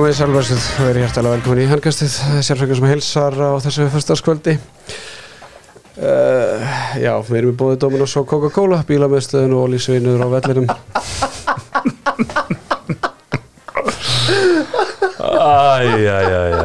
Komið í sælværsið, verið hjertalega velkomin í handkastið, sérfengur sem hilsar á þessu fyrstaskvöldi. Uh, já, við erum í bóðið Dominos og Coca-Cola, bílamöðstöðun og lísvinur á vellinum. Æjæjæjæj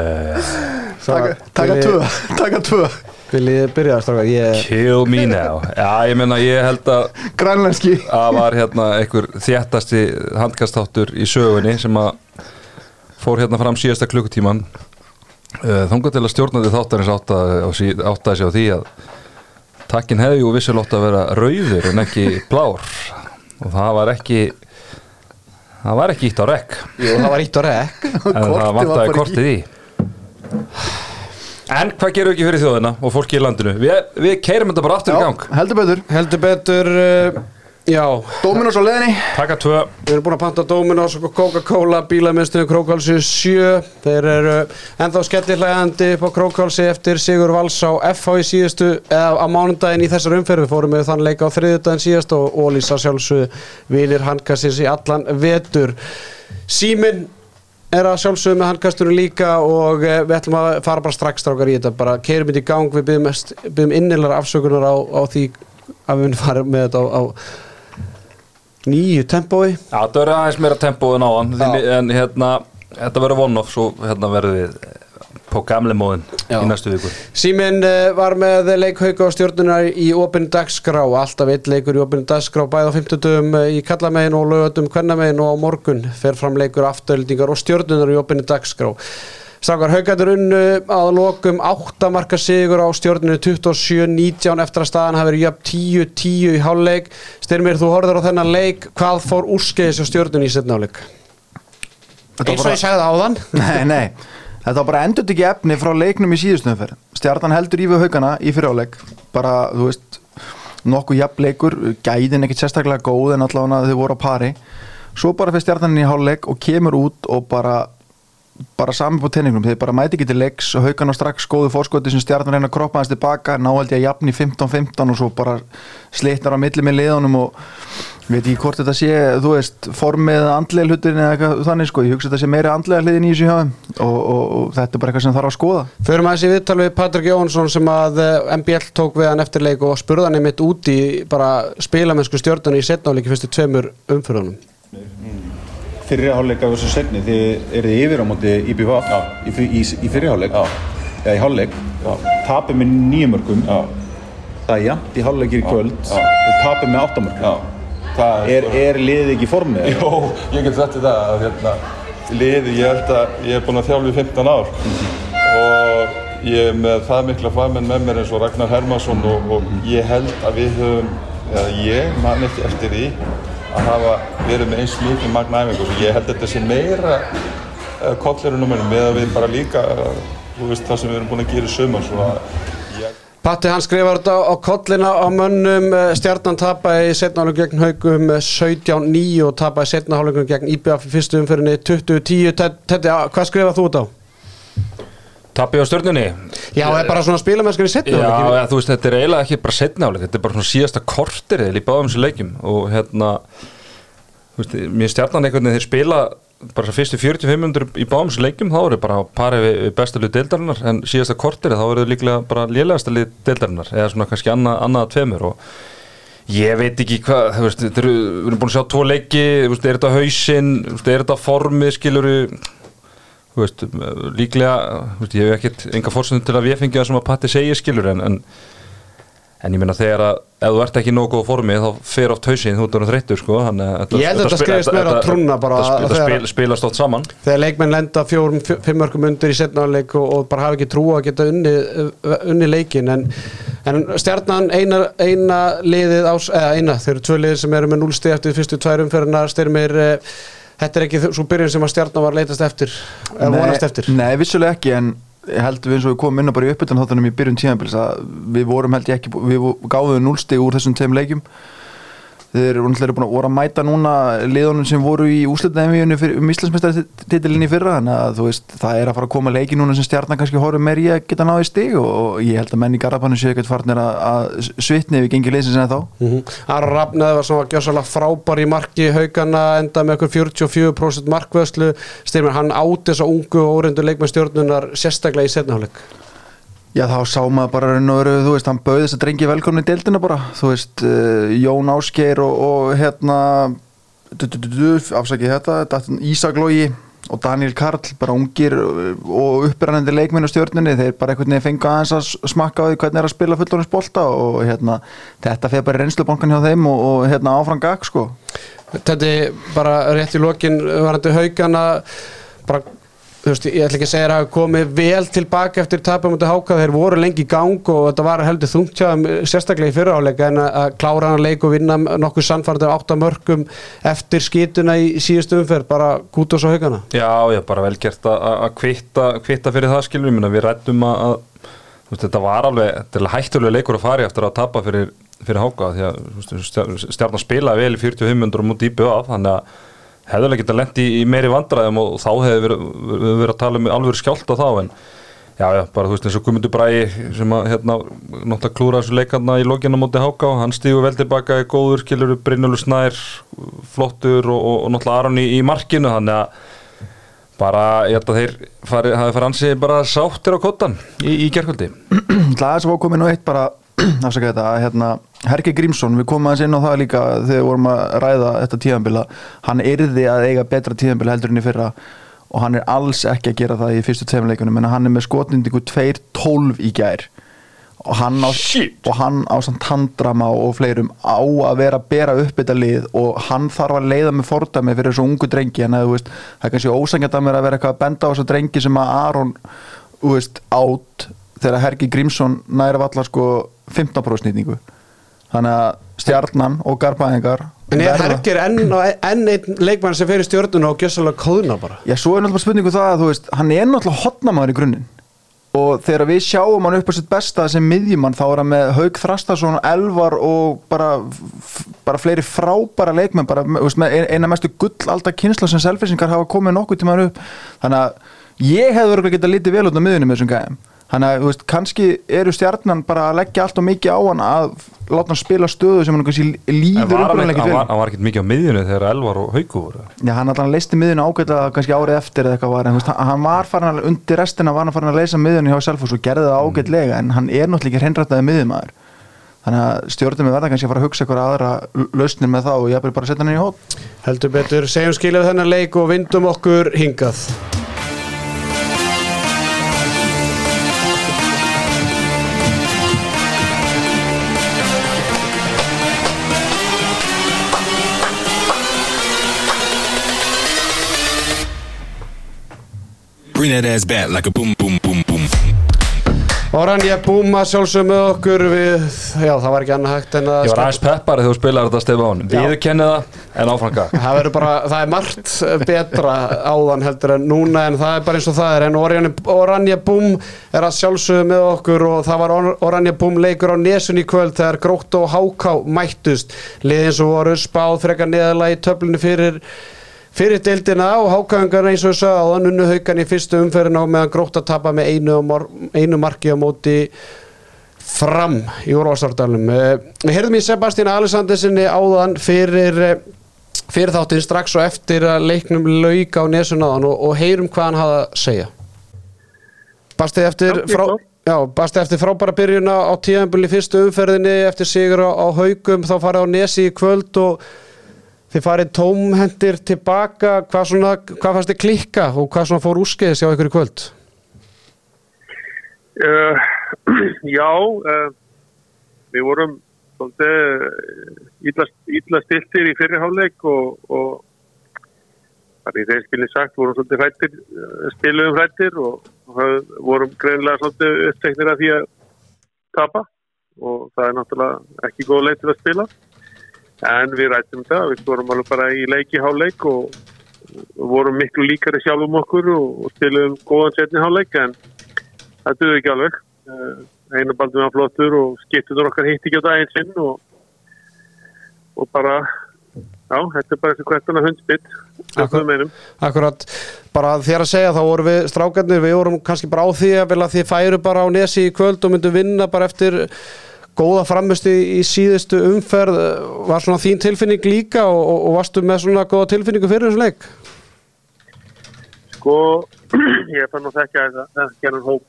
fór hérna fram síðasta klukkutíman uh, þangað til að stjórnandi þáttarins áttaði átta sig á því að takkin hefði jú vissulótt að vera rauður en ekki blár. Og það var ekki það var ekki ítt á rekk. Jú, það var ítt og rekk. en það vantaði kortið í. En hvað gerum við ekki fyrir þjóðina og fólki í landinu? Við, við keirum þetta bara aftur í gang. heldur betur. Heldur betur, uh, já, Dominos á leðinni Taka tvö við erum búin að panta Dominos og Coca-Cola, bílamöðstöðun Krókálsi 7. Þeir eru ennþá skellirlegandi på Krókálsi eftir Sigur Vals á FH í síðustu, eða á mánundaginn í þessar umferð. Við fórum með þann leika á þriðudaginn síðast og Ólísa sjálfsögðu vinir handkastins í allan vetur. Síminn er að sjálfsögðu með handkastunum líka og eh, við ætlum að fara bara strax strákar í þetta, bara keirum þetta í gang við byggjum, innilegar afsökunar á, á því að við farum með þetta á, á nýju tempói. Já, það verður aðeins meira tempó en áðan. Já. en hérna, þetta verður one-off svo hérna verður við på gamle móðin í næstu viku. Síminn uh, var með leikhauka og stjórnunar í opinn dagskrá, alltaf eitt leikur í opinn dagskrá, bæði á 50 uh, í kallamegin og lögatum kvennamegin og á morgun. Fer fram leikur aftöldingar og stjórnunar í opinn dagskrá. Strákar haugatur unnu að lokum 8 marka sigur á stjórnunu 27-19 eftir að staðan hafi verið jöfn 10-10 í hálfleik. Styrmir, þú horfður á þennan leik, hvað fór úrskeiðis á stjórnunu í setnáleik? Eins og ég sagði áðan. Nei, nei Þetta var bara endur ekki efni frá leiknum í síðustunumferð Stjartan heldur í við haugana í fyriráleik bara, þú veist nokkuð jafn leikur, gæðin ekkert sérstaklega góð en allavega þau voru á pari svo bara fyrir stjartanin í hálfleik og kemur út og bara bara saman på tenningnum, þeir bara mæti ekki til leiks og haugana strax góðu fórskoti sem stjartan reyna að kroppa hans tilbaka, ná held ég að jafn í 15-15 og svo bara slitnar á milli með liðunum og veit ekki hvort þetta sé, þú veist, formið eða andlega hlutin eða eitthvað þannig sko, ég hugsa þetta sé meira andlega hliðin í þessu hjá þeim og, og, og þetta er bara eitthvað sem þarf að skoða Förum aðeins í viðtal við Patrik Jónsson sem að eh, MBL tók við hann eftir leik og spurði hann einmitt út í bara spilamennsku stjórnuna í setnáleiki fyrstu tveimur umfyrðunum. Fyrri hálfleika versus setni, þið eru yfir á móti í, fyr- í, í fyrri hálfleik? Eða í hálfleik? Tapir með nýjum mörgum það er jafnt í hálfleikir í kvöld. Og tapir með áttamörgum Það er, er liðið ekki í formi? eða? Jó, ég get þetta að hérna, liði, ég held að ég er búinn að þjálfa í 15 ár. Og ég er með það mikla fagmenn með mér eins og Ragnar Hermansson og, og ég held að við höfum, eða ég man ekki eftir því að hafa verið með eins mikið magna æfingu og ég held þetta sé meira uh, kollirunum með að við bara líka, þú veist það sem við erum búin að gera í svona, ég, Patti hann skrifar þetta á kollina á mönnum eh, stjarnan tapaði í setnáleikum gegn haugum eh, 17-9 og tapaði setnáleikum gegn IBF í fyrstu umfyrinni 20-10. Tetti, hvað skrifar þú þetta á? Tappi á stjörnunni Já, það er bara svona spilamennskan í Já, setnáleikum. ja, þú veist, þetta er eiginlega ekki bara setna áleik þetta er bara svona síðasta korterið í báðum þessu leikjum og hérna þú veist, mér stjarnan einhvern veginn þeir spila bara þessar fyrstu 45 minnur í báðum þessu leikjum þá eru bara parið við, besta lið deildarinnar en síðasta korterið þá eru þau líklega bara lélegasta lið deildarinnar eða svona kannski annað, annað að tveimur og ég veit ekki hvað við erum búin að sjá tvo leiki er þetta hausinn, er þetta formið skiluru veist, líklega veist, ég hef ekkert enga fórsöndu til að við fengi það sem að Patti segir skilur en, en, en ég meina þegar að ef þú ert ekki í nógu góð formið þá fer oft hausinn þú ert orðinn þreyttur sko þannig að þetta- að þetta spil- skrifist meira á þetta- trúna bara þetta, þetta, þegar- spil, spilast oft saman. Þegar leikmenn lenda fjórum, fjó- fimm mörgum undir í setnáleik og, og bara hafa ekki trú að geta unni, unni leikin en, en stjarnan eina, eina liðið ás, eða eina, þeir eru tvö liðið sem eru með 0 stið eftir fyrstu tvær umferðina styrmir Þetta er ekki svo byrjun sem að stjarnan var leitast eftir eða vonast eftir? Nei, vissulega ekki en ég held við eins og við komum inn á bara í uppbytun þáttunum í byrjun tíðanbils að við vorum held ég ekki við gáðum núlstig úr þessum tveim leikjum þeir eru náttúrulega búin að voru að mæta núna liðunum sem voru í úslutaðinvíunni um Íslandsmeistartitilin í fyrra. Þannig að þú veist, það er að fara að koma leiki núna sem stjarnan kannski horfum meir í að geta náði stig og, ég held að menn í Garðapannu séu ekkert farnir að, að svitni ef við gengið leysins en þá. Mm Aron Rafnaði var svona gjössalega frábær í marki haugana enda með okkur 44% markvöðslu styrmir hann áti þessa ungu og óreindu leikmannstjórnunar sérstaklega í setnaháleik Já þá sá maður bara raun og veru, þú veist, hann bauði þess að drengi velkomni í deildina bara, þú veist, uh, Jón Ásgeir og, og hérna, afsakið þetta, þetta Ísak Lógi og Daniel Karl, bara ungir og uppræðandi leikminn á stjórnunni, þeir bara einhvern veginn fengi aðeins að smakka á því hvernig er að spila fullóninsbolta og hérna, þetta feð bara reynslubankan hjá þeim og, og hérna áfram gag, sko. Þetta er bara rétt í lokin varandi haugana bara þú veist, ég ætla ekki að segja að komið vel tilbaka eftir tapum út af háka. Þeir voru lengi í gang og þetta var heldur þungtjáðum sérstaklega í fyrraáleika en að klára hann að leika og vinna nokkuð sannfærandi á áttamörkum eftir skítuna í síðustu umferð. Bara gút og svo haugana. Já, já, bara vel gert að að kvitta, fyrir það skilur, minna, við rættum að, að veist, þetta var alveg, hættulega leikur að fara í eftir að tapa fyrir, fyrir háka því að stjarnar spilaði vel í 45 minnur mútið íbjöð af, þannig að hefðulega geta lendi í, meiri vandræðum og þá hefur verið, verið að tala um alveg skjált á þá en já, já, bara þú veist eins og Guðmundur Bræi sem að hérna, náttúrulega klúra þessu leikarna í lókina móti háká, hann stígur vel tilbaka í góður, skilur Brynjólfur Snær flottur og, og, og náttúrulega Aron í, í markinu, þannig að bara, ég held að þeir hafi farið ansið bara sáttir á kottan í, í gerkvöldi. Það er svo komið nú eitt bara, afsaka þetta, að hérna Herki Grímsson, við komum aðeins inn á það líka þegar við vorum að ræða þetta tíðanbila hann yrði að eiga betra tíðanbila heldur enn í fyrra og hann er alls ekki að gera það í fyrstu tveimleikunum en hann er með skotnindingu 2-12 í gær. Og hann á, og hann á samt tandrama og fleirum á að vera að bera upp þetta lið og hann þarf að leiða með fordæmi fyrir þessu ungu drengi en að, veist, það er kannski ósangjart að mér að vera eitthvað að benda á þessu drengi sem að Aron veist, átt þegar Herki Grímsson næra vallar sko 15% nýtingu þannig að stjarnan og garbaðingar En er Hergir enn, enn einn leikmann sem fer í stjórnuna og gjössalega kóðuna bara? Já, svo er náttúrulega spurningu það að þú veist, hann er náttúrulega hotnamaður í grunninn. Og þegar við sjáum hann upp á sitt besta sem miðjumann þá er hann með Haug Þrastarsson, Elvar og bara, bara fleiri frábæra leikmenn, bara veist, með eina mestu gullaldar kynsla sem selfisingar hafa komið nokkuð tímaður upp, þannig að ég hefði verið að geta litið vel út á miðjunum með þessum gæðum þannig að veist, kannski eru stjarnan bara að leggja allt og mikið á hann að láta hann spila stöðu sem hann kannski líður ekkert vel hann var ekkert mikið á miðjunni þegar Elvar og Hauku voru? Já hann alltaf leisti miðjunni ágæta kannski árið eftir eða eitthvað var en veist, hann var farin að undir restina var hann farin að leysa miðjunni hjá Selfos og gerði það ágætlega en hann er náttúrulega ekki hreinrættaði miðjumæður þannig að stjórnum við verða kannski að fara að hugsa eitthvað aðra lausnir með þá og ég er bara að setja hann í hótt heldur betur, segjum skiljaðu þennan leik og vindum okkur hingað Bring that ass back like a boom, boom, boom, boom. Oranje Búma sjálfsög með okkur við, já það var ekki annað hægt en að Ég var aðeins peppari þegar þú spilaði þetta stefa á hann. Við kenni það, en áfranga það verður bara, það er margt betra áðan heldur en núna en það er bara eins og það er. En Oranje, Oranje Búm er að sjálfsögðu með okkur og það var Or- Oranje Búm leikur á nesun í kvöld þegar Grótt og Háká mættust. Liðin sem voru spáð frekar neðalega í töflunni fyrir fyrir deildina og hákangar eins og þess að hann unnu haukan í fyrstu umferðin og meðan grótt að tapa með einu, mor- einu marki á móti fram í úrvalstardalum við heyrðum í Sebastian Alessandersinni áðan fyrir eh, fyrir þáttinn strax og eftir að leiknum lauk á nesun áðan og, og heyrum hvað hann hafa að segja Basti eftir frá. Já, basti eftir frábæra byrjuna á tíðanbúli fyrstu umferðinni eftir sigur á, á haugum þá farið á nesi í kvöld og þið farið tómhendir tilbaka hvað, svona, hvað fannst þið klikka og hvað svona fór úrskeiðis hjá ykkur í kvöld? Uh, já, uh, við vorum illa, illa stiltir í fyrirháleik og, og það er í þeir skilin sagt vorum svolítið hrættir, spiluðum hrættir og, og vorum greinlega svolítið uppteknir af því að tapa og það er náttúrulega ekki góð leið til að spila en við rættum það, við vorum alveg bara í leiki háleik og, vorum miklu líkari sjálfum okkur og, spiluðum góðan setni háleik en það duði ekki alveg uh, einu baldum var flottur og skiptuður okkar hitt ekki á daginn sinn og og bara, já, þetta er bara þessi kvættuna hundspitt, Akkur-. Akkurat, bara þér að segja þá vorum við strákarnir, við vorum kannski bara á því að þið færu bara á nesi í kvöld og myndu vinna bara eftir góða framusti í síðustu umferð var svona þín tilfinning líka og, og, og varstu með svona góða tilfinningu fyrir þessu leik? Sko, ég fann að þekka þetta gerðan hóp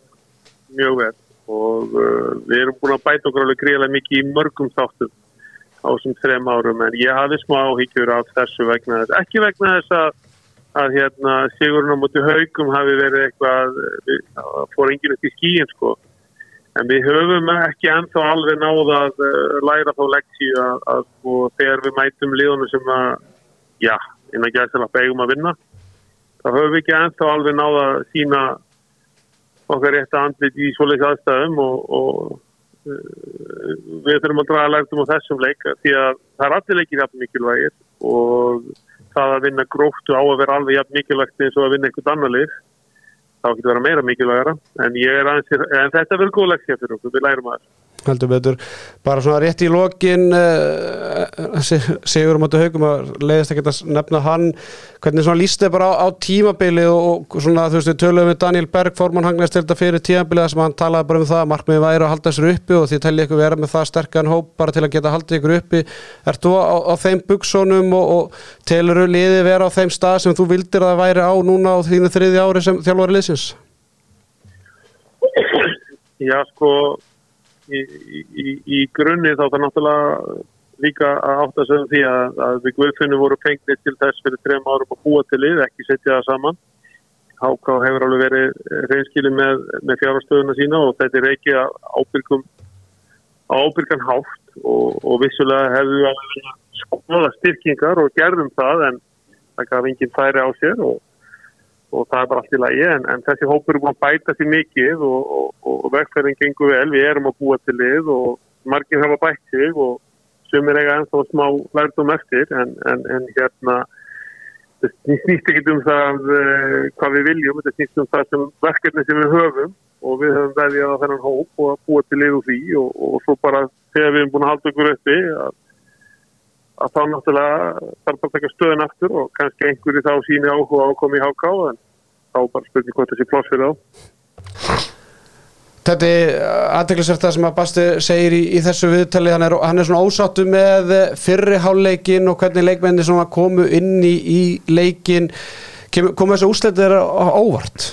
mjög vel og uh, við erum búin að bæta okkur alveg greiðlega mikið í mörgum þáttum á þessum þrem árum en ég hafði smá áhyggjur af þessu vegna þess, ekki vegna þess að, að hérna, Sigurinn á móti haugum hafi verið eitthvað, það fór enginn upp í skíin sko en við höfum ekki ennþá alveg náð að uh, læra þá leksíu að, að og þegar við mætum liðunum sem að, já, innan gæðsala begum að vinna þá höfum við ekki ennþá alveg náða að sína okkar rétta andlit í svoleiðs aðstæðum og, og uh, við þurfum að draga lærtum á þessum leik því að það er allir leikir jafn mikilvægir og það að vinna gróftu á að vera alveg jafn mikilvægt eins og að vinna einhvern annar lið þá getur vera meira mikilvægara. En, en þetta verður góð leksja fyrir okkur, við lærum að þessu heldur betur, bara svona rétt í lokin uh, Sigur Mátu Haugum að leiðist ekki að nefna hann, hvernig svona líst þið bara á, á tímabili og, svona þú veist við töluðum við Daniel Berg, formann hangnast til þetta fyrir tímabiliða sem hann talaði bara um það markmiði væri að halda sér uppi og því telli ykkur vera með það sterkan hóp bara til að geta haldið ykkur uppi. Ert þú á, á þeim buksónum og, og telur þú liði vera á þeim stað sem þú vildir að væri á núna á þínu þriði ári sem sko, í, í, í grunni þá það náttúrulega líka að átta sig um því að, að við Guðfinnum voru fengnir til þess fyrir trefum árum að búa til lið, ekki setja það saman. Háká hefur alveg verið reynskili með, með fjárastöðuna sína og þetta er ekki á ábyrgan hátt og, og vissulega hefðu við alveg skoða styrkingar og gerðum það en það gaf enginn færi á sér og og það er bara allt í lagi en, en þessi hópur er búin að bæta sér mikið og, og, og vegferðin gengur vel, við erum að búa til lið og margir hafa bætt sig og sumir eiga ennþá smá lærdum eftir en, en, en hérna það snýst ekki um það uh, hvað við viljum, þetta snýst um það sem verkefni sem við höfum og við höfum veðjað á þennan hóp og að búa til lið úr því og, og svo bara þegar við erum búin að halda okkur uppi að að þá náttúrulega þarf bara að taka stöðun aftur og kannski einhverju þá síni áhuga ákomi í HK en þá bara spurning hvort þessi pláss fyrir þá. Þetta er aðteglisvært það sem að Basti segir í, í þessu viðtali, hann er, hann er svona ósáttu með fyrri háleikin og hvernig leikmenni komu inn í, í leikin, komu þessu úsleitir á óvart?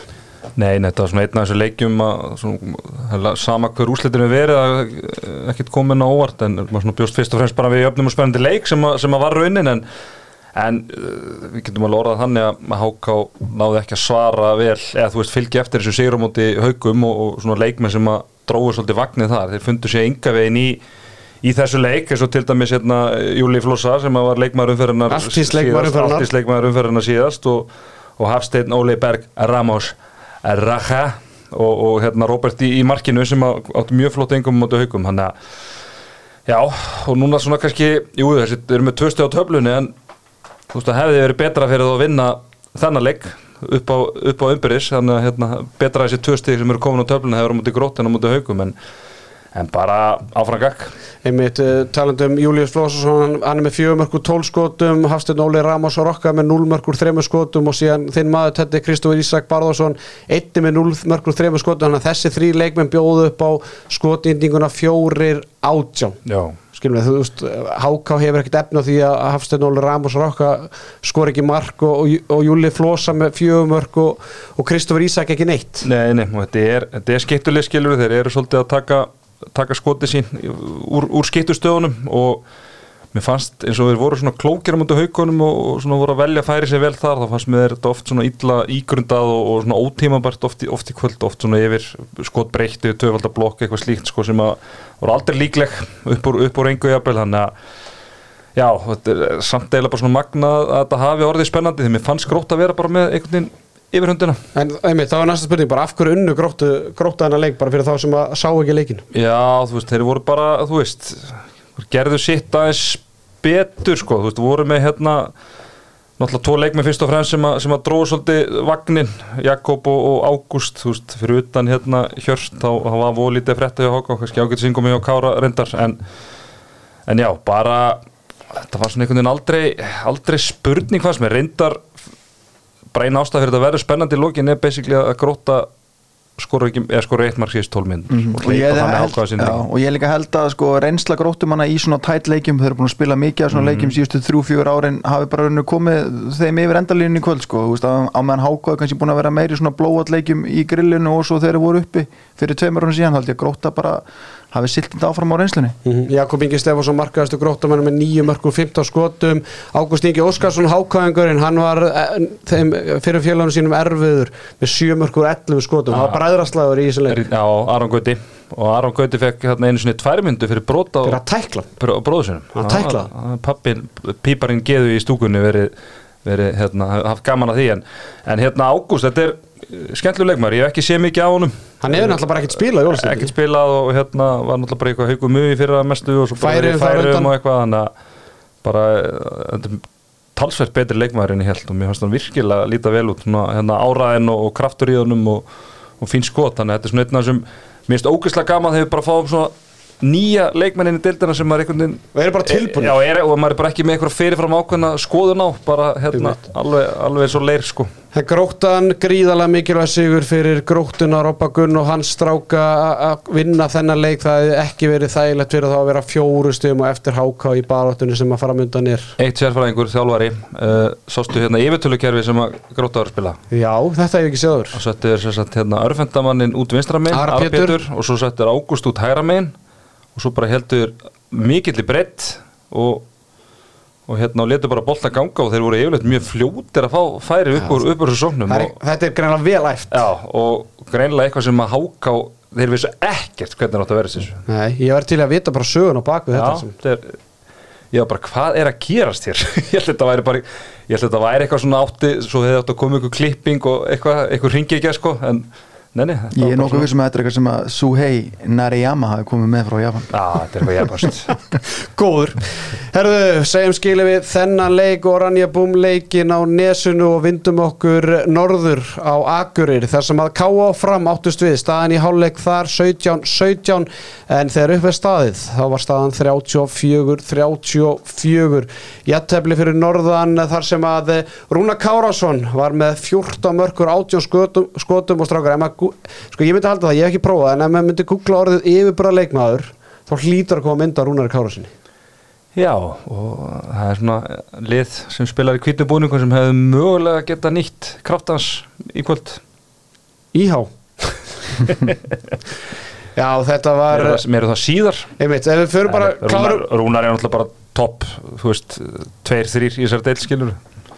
Nei, þetta var svona einn af þessu leikjum að svona, sama hver úslitin við verið að ekkert komin á óvart en maður svona bjóst fyrst og fremst bara við öfnum og spennandi leik sem, að, sem að var raunin en, en uh, við getum alveg orðað þannig að Háká náði ekki að svara vel eða þú veist fylgi eftir þessu sigurum átti haugum og, og svona leikmenn sem að dróðu svolítið vagnið þar, þeir fundu sér enga veginn í í þessu leik, eins og til dæmis hérna, Júli Flossa sem var leikmaður umferðinar síðast og, og Hafsteinn Óli Berg Ramos Raja og, og hérna Robert í, í markinu sem átti mjög flott engum motið haugum hann að já og núna svona kannski jú þessi eru með tvöstu á töflunni en þú veist að hefði verið betra fyrir þú að vinna þennan leik upp á, á umbyrðis þannig að hérna, betra þessi tvösti sem eru komin á töflunni hefur motið grótt en á motið haugum en en bara áfrangak einmitt uh, talandum Július Flósarsson hann er með fjögumörkur tólskotum Hafstein Óli Ramos og Rokka með núlmörkur þremur skotum og síðan þinn maður Tetti Kristófur Ísak Barðarsson einni með núlmörkur þremur skotum þannig að þessi þrý leikmenn bjóðu upp á skotindinguna fjórir átján. Já. Skilum við, þú veist, Háká hefur ekkert efna því að Hafstein Óli Ramos og Rokka skor ekki mark og, og, og Júli Flósa með fjögumörk og, og Kristófur Ísak ekki neitt. Nei, nei, þetta er, er skiptuleg skilur þeir eru svolítið að taka taka skoti sín úr, úr skiptustöðunum og mér fannst eins og þeir voru svona klókir á mútu haugunum og, svona voru að velja að færi sér vel þar þá fannst mér þetta oft svona illa ígrundað og, og svona ótímabært oft í, oft í kvöld oft svona yfir skot breytti töfaldablokk eitthvað slíkt sko sem að voru aldrei líkleg upp úr, úr engu jafnvel þannig að já, þetta er samt eða bara svona magna að þetta hafi orðið spennandi því mér fannst grótt að vera bara með einhvern veginn yfir hundina En einmitt, það var næsta spurning bara af hverju unnu gróttu, gróttu hennar leik bara fyrir þá sem að sá ekki leikin Já, þú veist, þeir voru bara, þú veist gerðu sitt aðeins betur, sko, þú veist, voru með hérna náttúrulega tvo leikmi fyrst og fremst sem að, sem að dróðu svolítið vagnin Jakob og, og Ágúst, þú veist, fyrir utan hérna Hjörst, þá, þá var volítið frétta hjá Háká, kannski ágætt singum hjá Kára reyndar, en en já, bara þetta var svona einhvern veginn aldrei aldrei spurning hvað sem er reyndar bara einn ástæð fyrir að vera spennandi í lokin er basically að gróta skora ekki, eða skora eitt mark síðust 12 minn og ég, held, ég líka held að sko, reynsla gróttumanna í svona tætt leikjum þeir eru búin að spila mikið af svona leikjum síðustu þrjú, fjögur árin hafi bara rauninu komið þeim yfir endalínu í kvöld sko, veist, á, á meðan hákaði kannski búin að vera meiri svona blóat leikjum í grillinu og svo þeir eru voru uppi fyrir tveimur árum síðan, haldi ég. Að grótta bara hafi siltind áfram á reynslunni? Mhm. Jakob Ingi Stefánsson markaðastu gróttamennum með nýju mörgum 15 skotum. Ágúst Ingi Óskarsson hákvæðingurinn hann var eh, þeim fyrir félagunum sínum erfiður með 7 mörgur 11 skotum. Hann var bræðraslagur í þessu leik. Já, Aron Gauti. Og Aron Gauti fekk hérna einu sinni tvær myndu fyrir brota fyrir að tækla br- á bróður sinum Hann. tæklaði? Pappin, píparinn geðu í stúkunni verið, verið hérna, haft gaman að því. En, en hérna Ágúst, þetta er eh, skemmtileg leikmaður, ég hef ekki séð mikið á honum hann hefur náttúrulega bara ekkert spilað í ekkert Ólstein spilað og hérna var náttúrulega bara eitthvað haugum mjög fyrir að mestu og svo bara færiðum undan. og eitthvað þannig að bara eh, þetta er talsvert betri leikmaður en ég held og mér fannst hann virkilega líta vel út svona, hérna, áraðin og, og kraftur í honum og, og fín skot þannig að þetta er svona einn af þessum mér finnst ógeðslega gaman þegar við bara fáum svona nýja leikmennin í deildina sem maður einhvern veginn og eru bara tilbúin Já, er, og maður er bara ekki með eitthvað fyrirfram ákveðna skoðun á bara hérna alveg, alveg svo leir sko. Það gróttan gríðalega mikilvæg sigur fyrir gróttuna Robba Gunn og hans stráka að vinna þennan leik. Það hefði ekki verið þægilegt fyrir þá að vera fjóru stöðum og eftir háká í baráttunni sem að fara myndan er Eitt sérfæðingur, þjálfari uh, Sástu hérna yfirtölukerfi sem að að spila? Já, þetta hef ég ekki séður og settir hérna, örfendamannin út vinstra megin Ara Ara Pétur. Pétur, og svo settir Ágúst út hægra megin og svo bara heldur mikill í breytt og, og hérna og letur bara bolta ganga og þeir voru yfirleitt mjög fljótir að fá færi upp úr, þessu sóknum og, Þetta er greinlega vel æft já, og greinlega eitthvað sem að háká þeir vissu ekkert hvernig það átt að vera þessu Nei, ég var til að vita bara sögun á bakvið þetta sem. þetta er Já, bara hvað er að gerast hér? ég held að þetta væri bara, ég held að þetta væri eitthvað svona átti, svo hefði átt að koma ykkur klipping og eitthvað, eitthvað ringi ekki sko, en neini. ég er nokkuð vissum að þetta er eitthvað sem að Suhei Nariyama hafi komið með frá Japan Já, þetta er eitthvað jafnast. Góður Herðu, segjum skilið við þennan leik og Ranja Búm leikin á Nesunu og vindum okkur norður á Akurir þar sem að káa fram áttust við staðan í hálfleik þar 17-17 en þegar upp er staðið þá var staðan 34-34 Jattefli fyrir norðan þar sem að Rúna Kárásson var með 14 mörkur 18 skotum, skotum og strákar maður gú- sko ég myndi halda það, ég hef ekki prófað en ef maður myndi googla orðið yfirbara leikmaður þá hlýtur að koma mynd á Rúnari Kárássoni Já, og það er svona lið sem spilar í kvítum búningum sem hefði mögulega geta nýtt kraftans í kvöld. Íhá Já, þetta var það, meru það síðar. einmitt, Rúnar, klárum, Rúnar er náttúrulega bara topp, þú veist, tveir, þrýr í þessari deilskilur.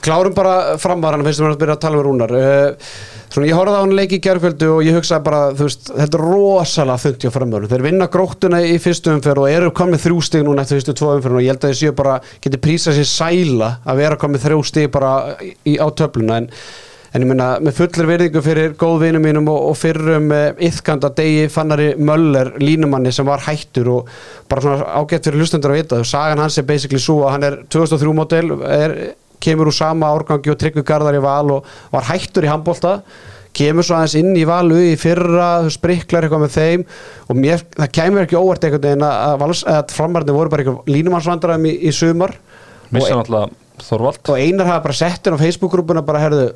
Klárum bara framvaran fyrst við erum að byrja að tala um Rúnar. Uh, Svona ég horfði á hann leik í gerkvöldu og ég hugsaði bara, þú veist, þetta er rosalega þungt hjá framvörun, þeir vinna gróttuna í fyrstu umferð og eru komið þrjú stig núna eftir fyrstu tvo umferð og ég held að þeir séu bara geti prísað sér sæla að vera komið þrjú stig bara í, á töfluna. En En ég meina, með fullir virðingu fyrir góðvinum mínum og, og fyrrum yfkanda degi fannari Möller línumanni sem var hættur og bara svona ágætt fyrir hlustendur að vita. Sagan hans er basically svo að hann er 2003 model, er, kemur úr sama árgangi og tryggur garðar í val og var hættur í handbólta kemur svo aðeins inn í valu í fyrra spriklar eitthvað með þeim og mér, það kemur ekki óvart einhvern veginn að, að, að framarðin voru bara eitthvað línumannsvandræðum í, í sumar. Missa og, náttúrulega Þorvald. og einar hafa bara sett inn á Facebook-grúpuna bara herðu,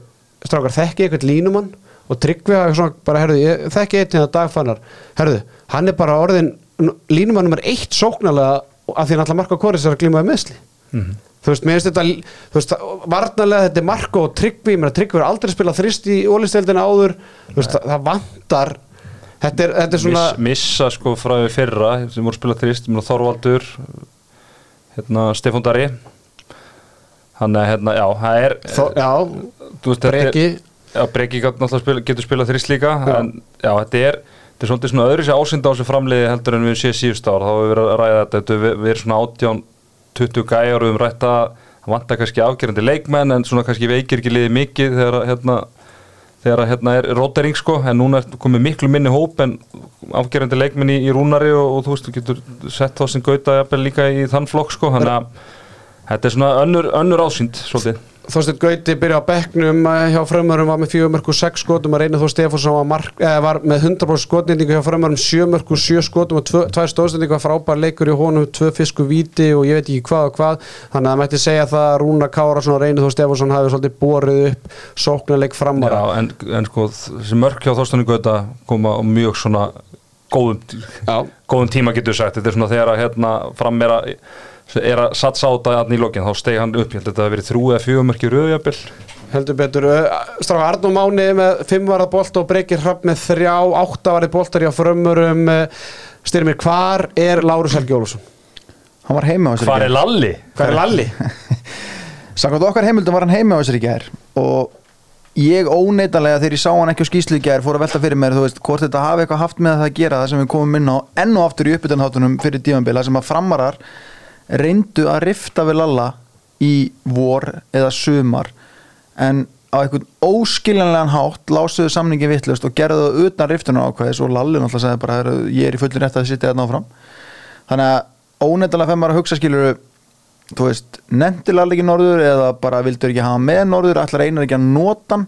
strákar þekki eitthvað línumann? Og tryggvi hafa svona bara herðu, ég þekki einn hérna dagfannar herðu, hann er bara orðin línumann nummer eitt sóknarlega af því hann alltaf marka kóris er að glímaði meðsli þú veist, mér finnst þetta þú veist, varnarlega þetta er Marko og Tryggvi, mér að Tryggvi er aldrei spilað þrist í ólisteldina áður. Þú veist, það, það vantar. Þetta er, þetta er svona Miss, missa sko frá því fyrra sem voru spilað þrist, mér Þorvaldur hérna Stefán Dari hann er hérna, já, það er þó, já, veist, þetta er- breki. Já, Breki spila, getur spilað þrist líka Já. en já, þetta er þetta er svolítið svona öðru sér ásynda á þessu framliði heldur en við séð síðust ár, þá hefur við verið að ræða þetta þetta hefur verið svona 18 20 gæjar og við höfum rætt að það vantar kannski afgerandi leikmenn en svona kannski veikir ekki liðið mikið þegar að, hérna þegar að, hérna er rótering sko. En núna er komið miklu minni hóp en afgerandi leikmenn í, í rúnari og, og þú veist, þú getur sett þá sem gauta líka í þann flokk sko, þannig að þetta er svona önnur, önnur ásýnd svolítið Þorsteinn Gauti byrja á bekknum eh, hjá frömmurum var með 4 mörg og 6 skotum að reyna þó Stefánsson var, eh, var með 100% skotnýtingu hjá frömmurum 7 mörg og 7 skotum og 2 stóðstendingu var frábær leikur í honum 2 fisku víti og ég veit ekki hvað og hvað. Þannig að það mætti segja það að Rúna Kárasson og reyna þó Stefánsson hafi svolítið borið upp sóknarleik framara Já, en, en sko þessi mörk hjá Þorstani Gauta koma á mjög svona góðum, góðum tíma getur sagt. Þetta er svona þegar að hérna fram er að satsa á þetta í lokin þá stegi hann upp, ég held að þetta hafi verið þrjú eða fjögur mörki rauðjabil heldur betur Stráka Arnó Máni með 5 varað bolt og Breykir Hrapp með 3 8 varað boltar hjá frömmurum styrmir, hvar er Lárus Helgi Ólafsson? Hann var heima á þessari Hvað er Lalli? Hvar er Lalli? Samkvæmt okkar heimildum var hann heima á þessari gær og ég óneitanlega þegar ég sá hann ekki á skýslu í gær fór að velta fyrir mér, þú veist, hvort þetta hafi eitthvað haft með það að gera það sem við komum inn á enn og aftur í uppbytunháttunum fyrir dímanbila sem að framarar reyndu að rifta við Lalla í vor eða sumar en á einhvern óskiljanlegan hátt lásuðu samningin vittlust og gerðu það utan riftuna ákveðis og Lalli náttúrulega sagði bara "Heyrðu, ég er í fullin rétt að sitja þetta áfram. Þannig að óneitanlega fenn maður að hugsa skiluru þú veist, nefndir alveg ekki norður eða bara vildur ekki hafa með norður allar einar ekki að nota hann?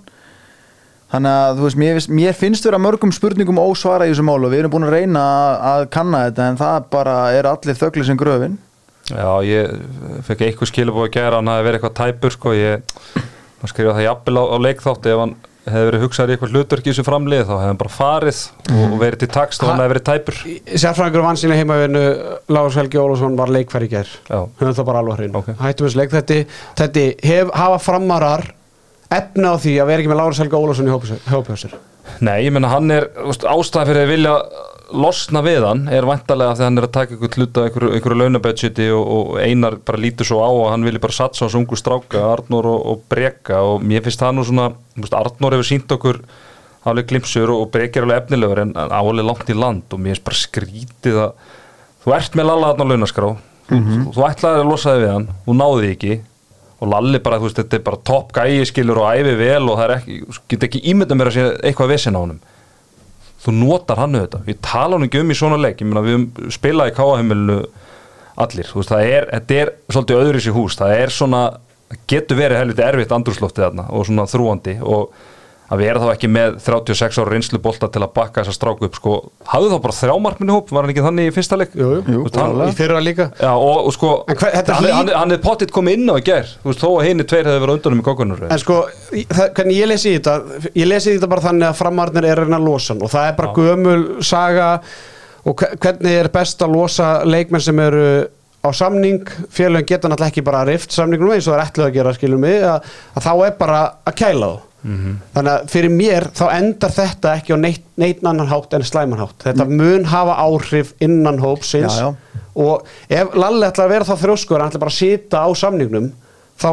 Þannig að þú veist, mér, mér finnst vera mörgum spurningum ósvara í þessu málu við erum búin að reyna að, að kanna þetta en það bara er allir þögli sem gröfin Já, ég fekk eitthvað skilabóð að gera hann hafi verið eitthvað tæpur sko, ég maður skrifa það jafnvel á, á leikþátt ef hann hefði verið hugsaður í eitthvað hlutverk í þessu framlið þá hefði hann bara farið og verið til takst og hann hefði verið tæpur. Sérfræðingur vansinlega heimavinnu Lárus Helgi Ólafsson var leikfæri í gær. Já. höfum það bara alveg hrein Ok. hættum þessu leik. Þetta, þetta hef, hafa framarar efna á því að vera ekki með Lárus Helgi Ólafsson í hópjássir Nei, ég menna hann er úst, ástæða fyrir að vilja losna við hann er vantarlega þegar hann er að taka ykkur hluta ykkur, ykkur launabudgeti og, og einar bara lítur svo á að hann vilja bara satsa á þessu ungu stráka, Arnór og, og Breka. Og mér finnst það nú svona úst, Arnór hefur sínt okkur alveg glimpsur og Breki er alveg efnilegur en álega langt í land. Og mér finnst bara skrítið að þú ert með Lalla hann á launaskrá. Þú, þú ætlaði að losa þig við hann, þú náði ekki. Og Lalli bara, þú veist, þetta er bara topp gæi skilur og æfi vel og það er ekki þú get ekki ímynda mér að sé eitthvað vesen á honum þú notar hann auðvitað. Við tala hann ekki um í svona leik meina við höfum spilað í káahemmilinu allir, veist, það er, þetta er svolítið öðru sér hús, það er svona getur verið helviti erfitt andrúsloftið þarna og svona þrúandi og að vera þá ekki með 36 ára reynslu bolta til að bakka þessa stráku upp sko, hafðu þá bara þrjá markminni hóp, var hann ekki þannig í fyrsta leik? Jú, jú, Þú hann- í fyrra líka. Já, og, og sko, hver- hann, hlý- hann, hann er pottitt komið inn á í ger þú veist, þó að henni tveir hefði verið undanum í kokkunur En sko, það, hvernig ég lesi þetta ég lesi þetta bara þannig að framarnir er að reyna að losa hann og það er bara gömul saga og hve- hvernig er best að losa leikmenn sem eru á samning, félagin geta náttúrulega ekki bara rift samningnum eins og það er ætluð að gera skilum við, að, að þá er bara að kæla þá þannig að fyrir mér þá endar þetta ekki á neitt, neitt annan hátt en slæmanhátt þetta mun hafa áhrif innan hópsins Já, já. og ef Lalli ætlar að vera þá þrjóskur hann ætlar bara að sita á samningnum þá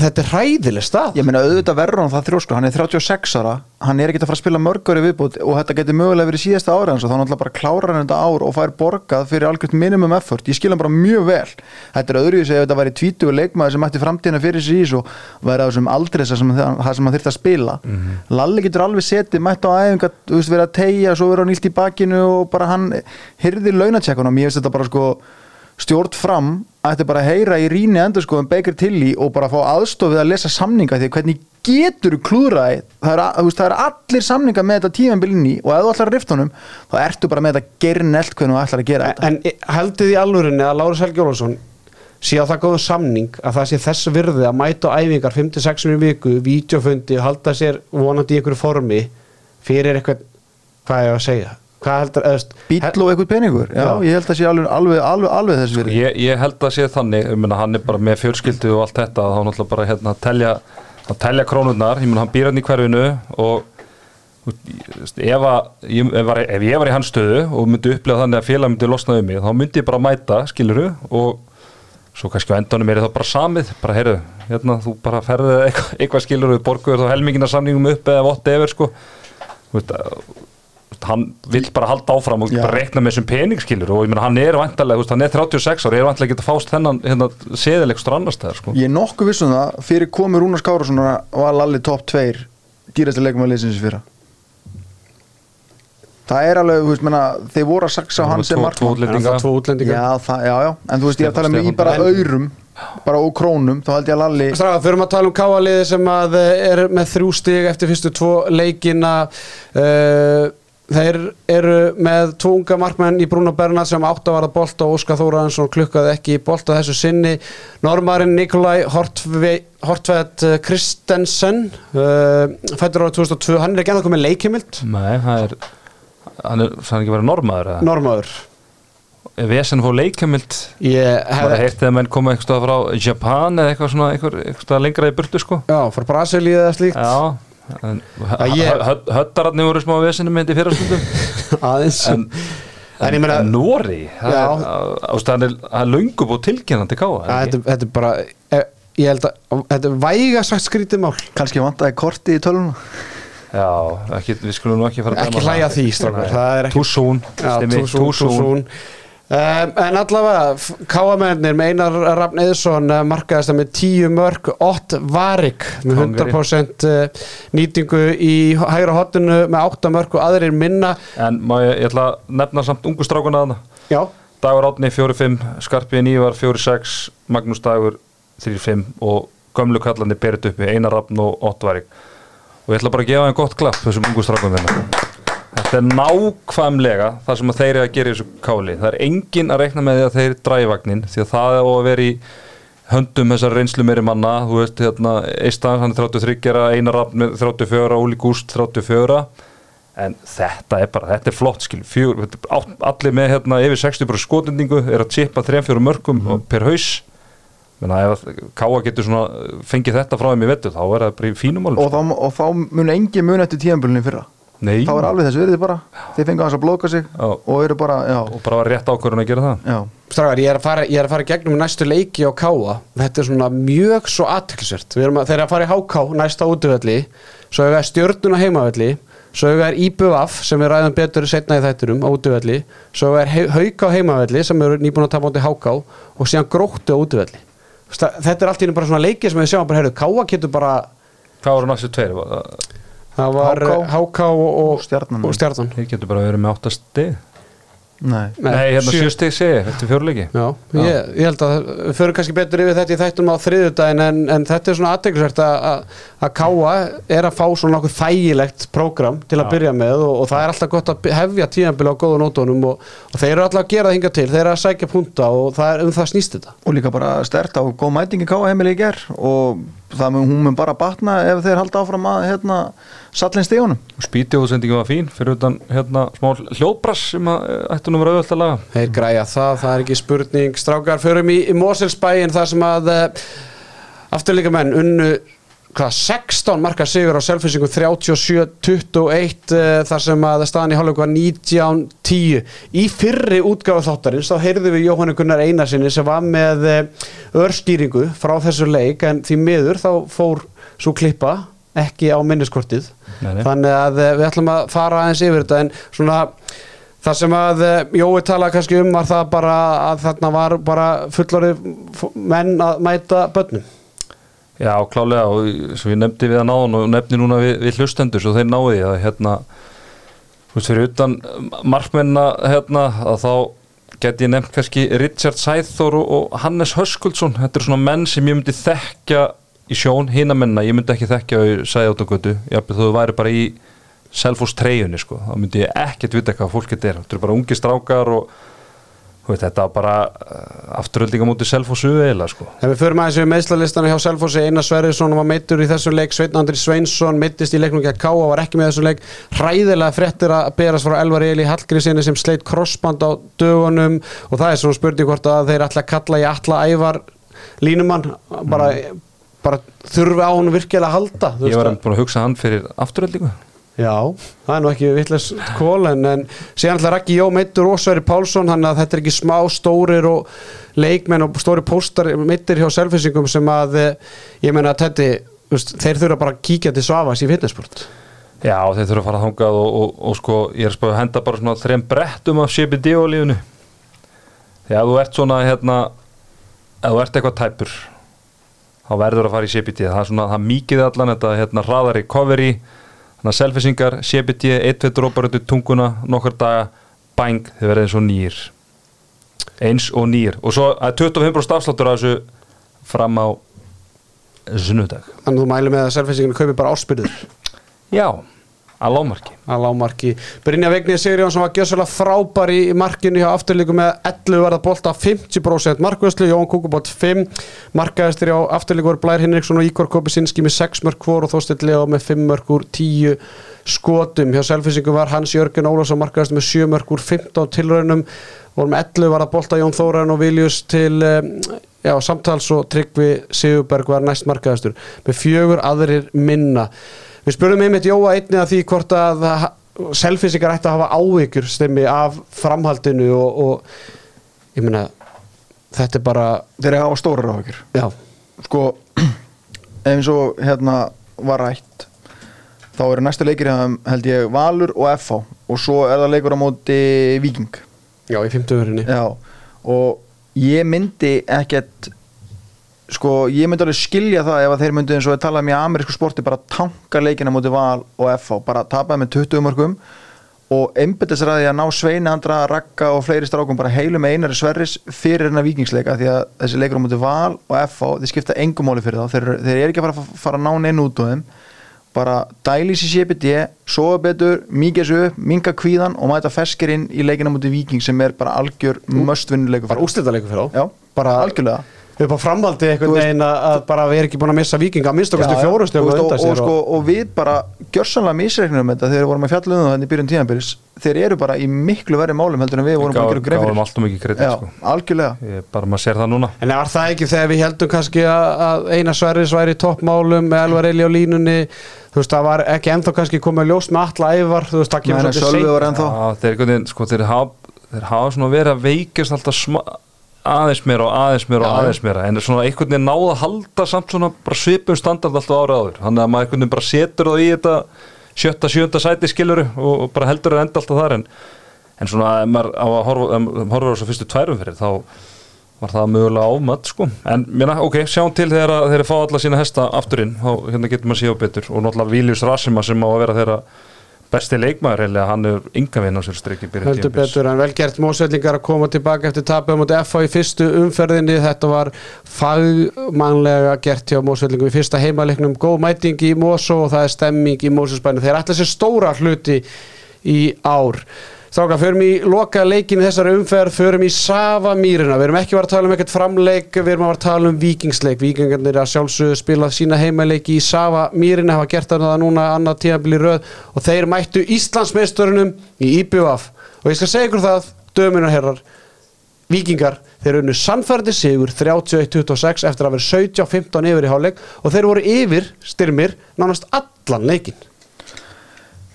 þetta er hræðileg stað Ég meina auðvitað verður hann það þrjósku, hann er 36 ára. Hann er ekki að fara að spila mörgur í viðbútt og þetta getur mögulega verið síðasta ára hans og þá náttúrulega bara klárar hann þetta ár og fær borgað fyrir algjört minimum effort, ég skil hann bara mjög vel. Þetta er öðruvísi ef þetta væri tvítugur leikmaður sem ætti framtíðina fyrir í svo væri á þessum aldrei sem það sem hann þyrfti að spila. Lalli getur alveg setið, mætt á æfinga þú veist, verið að tegja, svo verið hann ílt í bakinu og bara hann hyrði launatjekkunum. Ég veist þetta bara sko stjórn fram ætti bara að heyra í rýni endur sko um Baker Tilly og bara fá aðstofið að lesa samninga því að hvernig getur klúðraði það er, að- það er allir samninga með þetta tímanbilinni og ef þú ætlar að rifta honum þá ertu bara með þetta gernelt hvernig þú ætlar að gera þetta. En heldur því alvörinni að Lárus Helgi Ólafsson sé á það góðu samning að það sé þess virði að mæta æfingar 5-6 minni viku, vídeofundi halda sér vonandi í einhverju formi fyrir eitthvað, hvað er að segja bíl og eitthvað peningur, já, Já. ég held að sé alveg, alveg, alveg, alveg þess virði. Ég, ég held að sé þannig, ég meina hann er bara með fjölskyldu og allt þetta, þá náttúrulega bara hérna að telja, að telja krónurnar. Ég meina hann býr hann í hverfinu og ef, að, ég, ef, var, ef ég var í hans stöðu og myndi upplega þannig að félag myndi losna um mig, þá myndi ég bara mæta skiluru og svo kannski á endanum er það bara samið, bara heyrðu hérna, þú bara ferðið eitthvað, eitthvað skiluru borguður þá helmingina samningum upp eða whatever sko. Þú veist, að- hann vill bara halda áfram og reikna með þessum peningskilur og ég meina hann er vantarlega, veist, hann er 36 ára, er vantarlega ekki að fást þennan hérna, seðilegstur annars þegar sko. ég er nokkuð vissum það, fyrir komi Rúnars Kárassonar var Lalli top 2 dýrasti leikum að leysins fyrra. Það er alveg, þú veist, menna, þeir voru að saksa á hann sem markmann er tvo útlendinga. Já, það, já, já, en þú veist, ég er að tala um í bara aurum bara og krónum, þá held ég að Lalli Strafa, fyrir að tala um káaliði sem að eh, er með þrjú stig eftir fyrstu tvo leikina. Uh, þeir eru með tvo unga markmenn í Bruno Bernhard sem átt að vara bolta og Óskar Þóraðansson klukkaði ekki í bolta þessu sinni. Normarinn Nikolai Hortvedt Kristensen uh, fættur ára 2002, hann er ekki ennþá komið leikimild Nei, það er hann er ekki verið normaður eða? Normaður Ef Vesen fór leikamild ég bara hef, heyrti að menn koma eitthvað frá Japan eða eitthvað svona eitthvað, eitthvað lengra í burtu sko. Já, frá Brasilíu eða slíkt. Já en, ég- hö- Höttararnir voru smá vesinu með þetta í fyrrastundum aðeins. En, En ég meina- Nóri það er- ástæðan er það er löngu búið tilkennandi káa Ja, þetta, er bara eh, ég held að þetta er væga sagt skrítið mál. Kannski vantaði korti í töluna Já, ekki, við skulum nú ekki fara að ekki hlæja það. því strákar, Nei. það Um, en allavega káamennir með Einar Rafn Eðsson uh, markaðist það með 10 mörg 8 varik með Kongari. 100% uh, nýtingu í hægra hotinu með 8 mörg og aðrir minna. En má ég, ég ætla að nefna samt ungu strákuna þarna. Já, Dagur Átni 4-5, Skarpið Nývar 4-6, Magnús Dagur 3-5 og gömlu kallandi Berit uppi, Einar Rafn og Ottvarik og ég ætla bara að gefa þeim gott klapp þessum ungu strákum þeirna Þetta er nákvæmlega það sem þeir eru að gera í þessu káli. Það er engin að reikna með því að þeir drægi vagnin því að það er að vera í höndum þessar reynslu meiri manna. Þú veist, hérna, Eistans, hann er 33 gera, Einar Rafn með 34, Óli Gúst 34 en þetta er bara, þetta er flott skil fjör, er allir með hérna yfir 60 skotendingu, er að chippa 3-4 mörgum mm. per haus. Menna Káa getur svona fengið þetta frá þeim í vettu, þá er það bara í fínum og þá, og þá mun engin mun eftir tíðanbölunni fyrra Nei, þá er alveg þessu verið bara. Þeir fengu hans að blóka sig Já. og eru bara, já, og bara var rétt ákvörðun að gera það. Já. Strákar, ég er að fara, ég er að fara gegnum næstu leiki á káa, þetta er svona mjög svo aðtilsvert, við erum að, þeir eru að fara í háká næsta útvöldi, svo hefur stjörnuna heimavelli, svo hefur er IBVF sem við ræðum betur setna í þætturum á útvöldi, svo hefur hauká heimavelli sem eru nýbúin að tapa átti háká og síðan gróttu á útvöldi þetta er allt í það var HK háká og, og, og Stjarnan. og stjarnan. Þeir getur bara verið með 8 stig. Nei, Nei, hérna sjö- 7 stig segi, þetta er fjörleiki Já, ég, ég held að við förum kannski betur yfir þetta í þættum á þriðudaginn en, en þetta er svona aðteglisvert að, að Káa er að fá svona nokkuð þægilegt prógram til að byrja með og, og það er alltaf gott að hefja tíðanbili á góðu nótunum og, og þeir eru alltaf að gera það hinga til, þeir eru að sækja punta og það er um það snýst þetta. Og líka bara stert á góð mætingi káa heimili í ger og það mun, hún mun bara batna ef þeir halda áfram að hérna, sallin stígunum. Spíti útsendingi var fín fyrir utan hérna smá hljóðbrass sem að eh, ættu nú verið auðvöld að laga. Þeir græja það, það er ekki spurning Strákar, förum í, í Moselsbæin þar sem að uh, afturlíka menn unnu hvað, 16 marka sigur á selfinsingum 37-21 uh, þar sem að staðan í hálfleik var 19-10 í fyrri útgáfu þáttarins þá heyrðum við Jóhannu Gunnar Einarsinni sem var með örskýringu frá þessu leik en því miður þá fór svo klippa ekki á minniskortið Nei, nei. þannig að uh, við ætlum að fara aðeins yfir þetta en svona Það sem að eh, Jói talaði kannski um var það bara að þarna var bara fullori menn að mæta börnum. Já, klálega og sem ég nefndi við að náðan og nefndi núna við, við hlustendur svo þeir náði að hérna þú veist fyrir utan markmenna hérna að þá geti ég nefnt kannski Richard Sæþór og, Hannes Höskuldsson þetta eru svona menn sem ég myndi þekkja í sjón, hina menna, ég myndi ekki þekkja í Sæðjóttagötu, jafnveg þú væri bara í Selfoss treyjunni sko, þá myndi ég ekkert vita hvað fólk þetta er, þetta eru bara ungi strákar og veit, þetta var bara uh, afturöldinga mútið Selfossu eiginlega sko. Ef við förum aðeins við meðslalistana hjá Selfossi, Einar Sverrisson var meittur í þessu leik, Sveitn Andri Sveinsson meittist í leiknum gegn Káa, var ekki með þessu leik. Hræðilega frettir að berast frá Elvar Eli Hallgrísinni sem sleitt krossband á dögunum. Og það er svona spurning hvort að þeir ætla að kalla í alla ævar línumann, bara, bara þurfi á hann virkilega að halda Ég var að- búin að hugsa hann fyrir afturöldingu Já, það er nú ekki vitleis kól en, en síðan ætla Raggi Jó meittur og Sverri Pálsson þannig að þetta er ekki smá stórir og leikmenn og stóri póstar meittir hjá selfisingum sem að eh, ég meina að þetta, þeir þurfa bara að kíkja til Svavas í fitnessport Já, þeir þurfa að fara þangað og, og, og sko, ég er spáðið að henda bara svona þreim brettum af CBD olífunu Já, ef þú ert svona hérna, ef þú ert eitthvað tæpur þá verður að fara í CBD það er svona, það mikið allan þetta hérna hraðar recovery þannig að selfisingar, 1-2 drópar út í tunguna, nokkur daga bang, þið verðið eins og nýr. Eins og nýr. Og svo að 25% afsláttur af þessu fram á sunnudag. Þannig að þú mæli með að selfinsinginu kaupi bara áspyrður já, að lámarki að lámarki. Brynja Vigni Sigurjónsson var gjössalega frábær í markinu hjá afturlíku með 11 verða bolta 50% markvöðslu, Jón Kúkubótt 5 markaðistir hjá afturlíku voru Blær Hinriksson og Ígor Kopisinski með 6 mörg hvor og Þorstill Leo með 5 mörg úr 10 skotum. Hjá selfinsingu var Hans Jörgen Ólafsson markaðistir með 7 mörg úr 15 tilraunum voru með 11 verða bolta Jón Þóran og Viljus til um, já, samtals og Tryggvi Sigurberg var næst markaðistur með fjögur aðrir minna. Við spurðum einmitt Jóa einni að því hvort að selfisingar ætti að hafa áhyggjur stemmi af framhaldinu og, og ég meina þetta er bara, þeir hafa stórar áhyggjur. Já, sko eins og hérna var rætt þá eru næstu leikir held ég Valur og FH og svo er það leikur á móti Viking já í 50 örinni Já, og ég myndi ekkert sko, ég myndi alveg skilja það ef að þeir myndi eins og að tala um í amerísku sporti bara tanka leikina múti val og FH bara tapaði með 20 mörgum og einbyttis ræði að ná Sveini Andra, Ragga og fleiri strákum bara heilum einari sverris fyrir hennar vikingsleika því að þessi leikur á múti val og FH, þeir skipta engum máli fyrir þá. Þeir, þeir eru ekki að fara, fara að ná neinn út á þeim. Bara dælis í CPD sofa betur, mikið þessu upp minga kvíðan og mæta feskir inn í leikina múti viking sem er bara algjör möstvinnuleikur bara úrslitaleikur fyrir þá? Bara algjörlega upp á framhaldi einhvern veginn að að bara við erum ekki búin að missa vikinga að minnst okkur til fjóru Þú stöðum veist, og, og, sér sko, og við bara gjörsanlega misreiknum þetta þegar við vorum að fjalla um það þannig í byrjun tíðanbyrjus þeir eru bara í miklu verri málum heldur en við vorum að gera allt og mikið kredit Já, sko. algjörlega. Ég, bara maður sér það núna. En var það ekki þegar við heldum kannski að, að eina Sverris væri í toppmálum með Elvar Eli á línunni? Þú veist það var ekki ennþá kannski komið ljós með alla ævar þú veist það kemur svolítið Aðeins meira og aðeins meira og aðeins meira. En svona einhvern veginn náða að halda samt svona bara svipum standard alltaf ára áður. Þannig að maður einhvern veginn bara setur það í þetta sjötta, sjönda sæti skiluru og, bara heldur það enda alltaf þar. En, en svona ef maður horfa, á þessu fyrstu tværum fyrir þá var það mögulega ámatt sko. En mér ok, sjáum til þegar þeir fá alla sína hesta afturinn, þá hérna getur maður séu betur. Og náttúrulega Vílius Rassima sem á að vera þeirra besti leikmaður eiginlega, hann er ynga vinn á sér byrjun heldur betur en vel gert. Mósvellingar að koma tilbaka eftir tapið á FH í fyrstu umferðinni. Þetta var fagmannlega gert hjá mósvellingum í fyrsta heimaleiknum. Góð mæting í Mosó og það er stemming í Mósusbænu þeir ætla sér stóra hluti í ár Stráka, förum í loka leikin í þessari umferð, förum í Sava Mýrina, við erum ekki vera að tala um ekkert framleik, við erum að vera að tala um vikingsleik, vikingarnir að sjálfsögðu spila sína heimaleiki í Sava Mýrina, hafa gert það núna annað tíðanbili röð og þeir mættu Íslandsmeisturunum í IBUF og ég skal segja ykkur það, dömunar herrar, vikingar, þeir unnu sannfærdi sigur 31-26 eftir að vera 17-15 yfir í hálfleik og þeir voru yfir styrmir nánast allan leikin.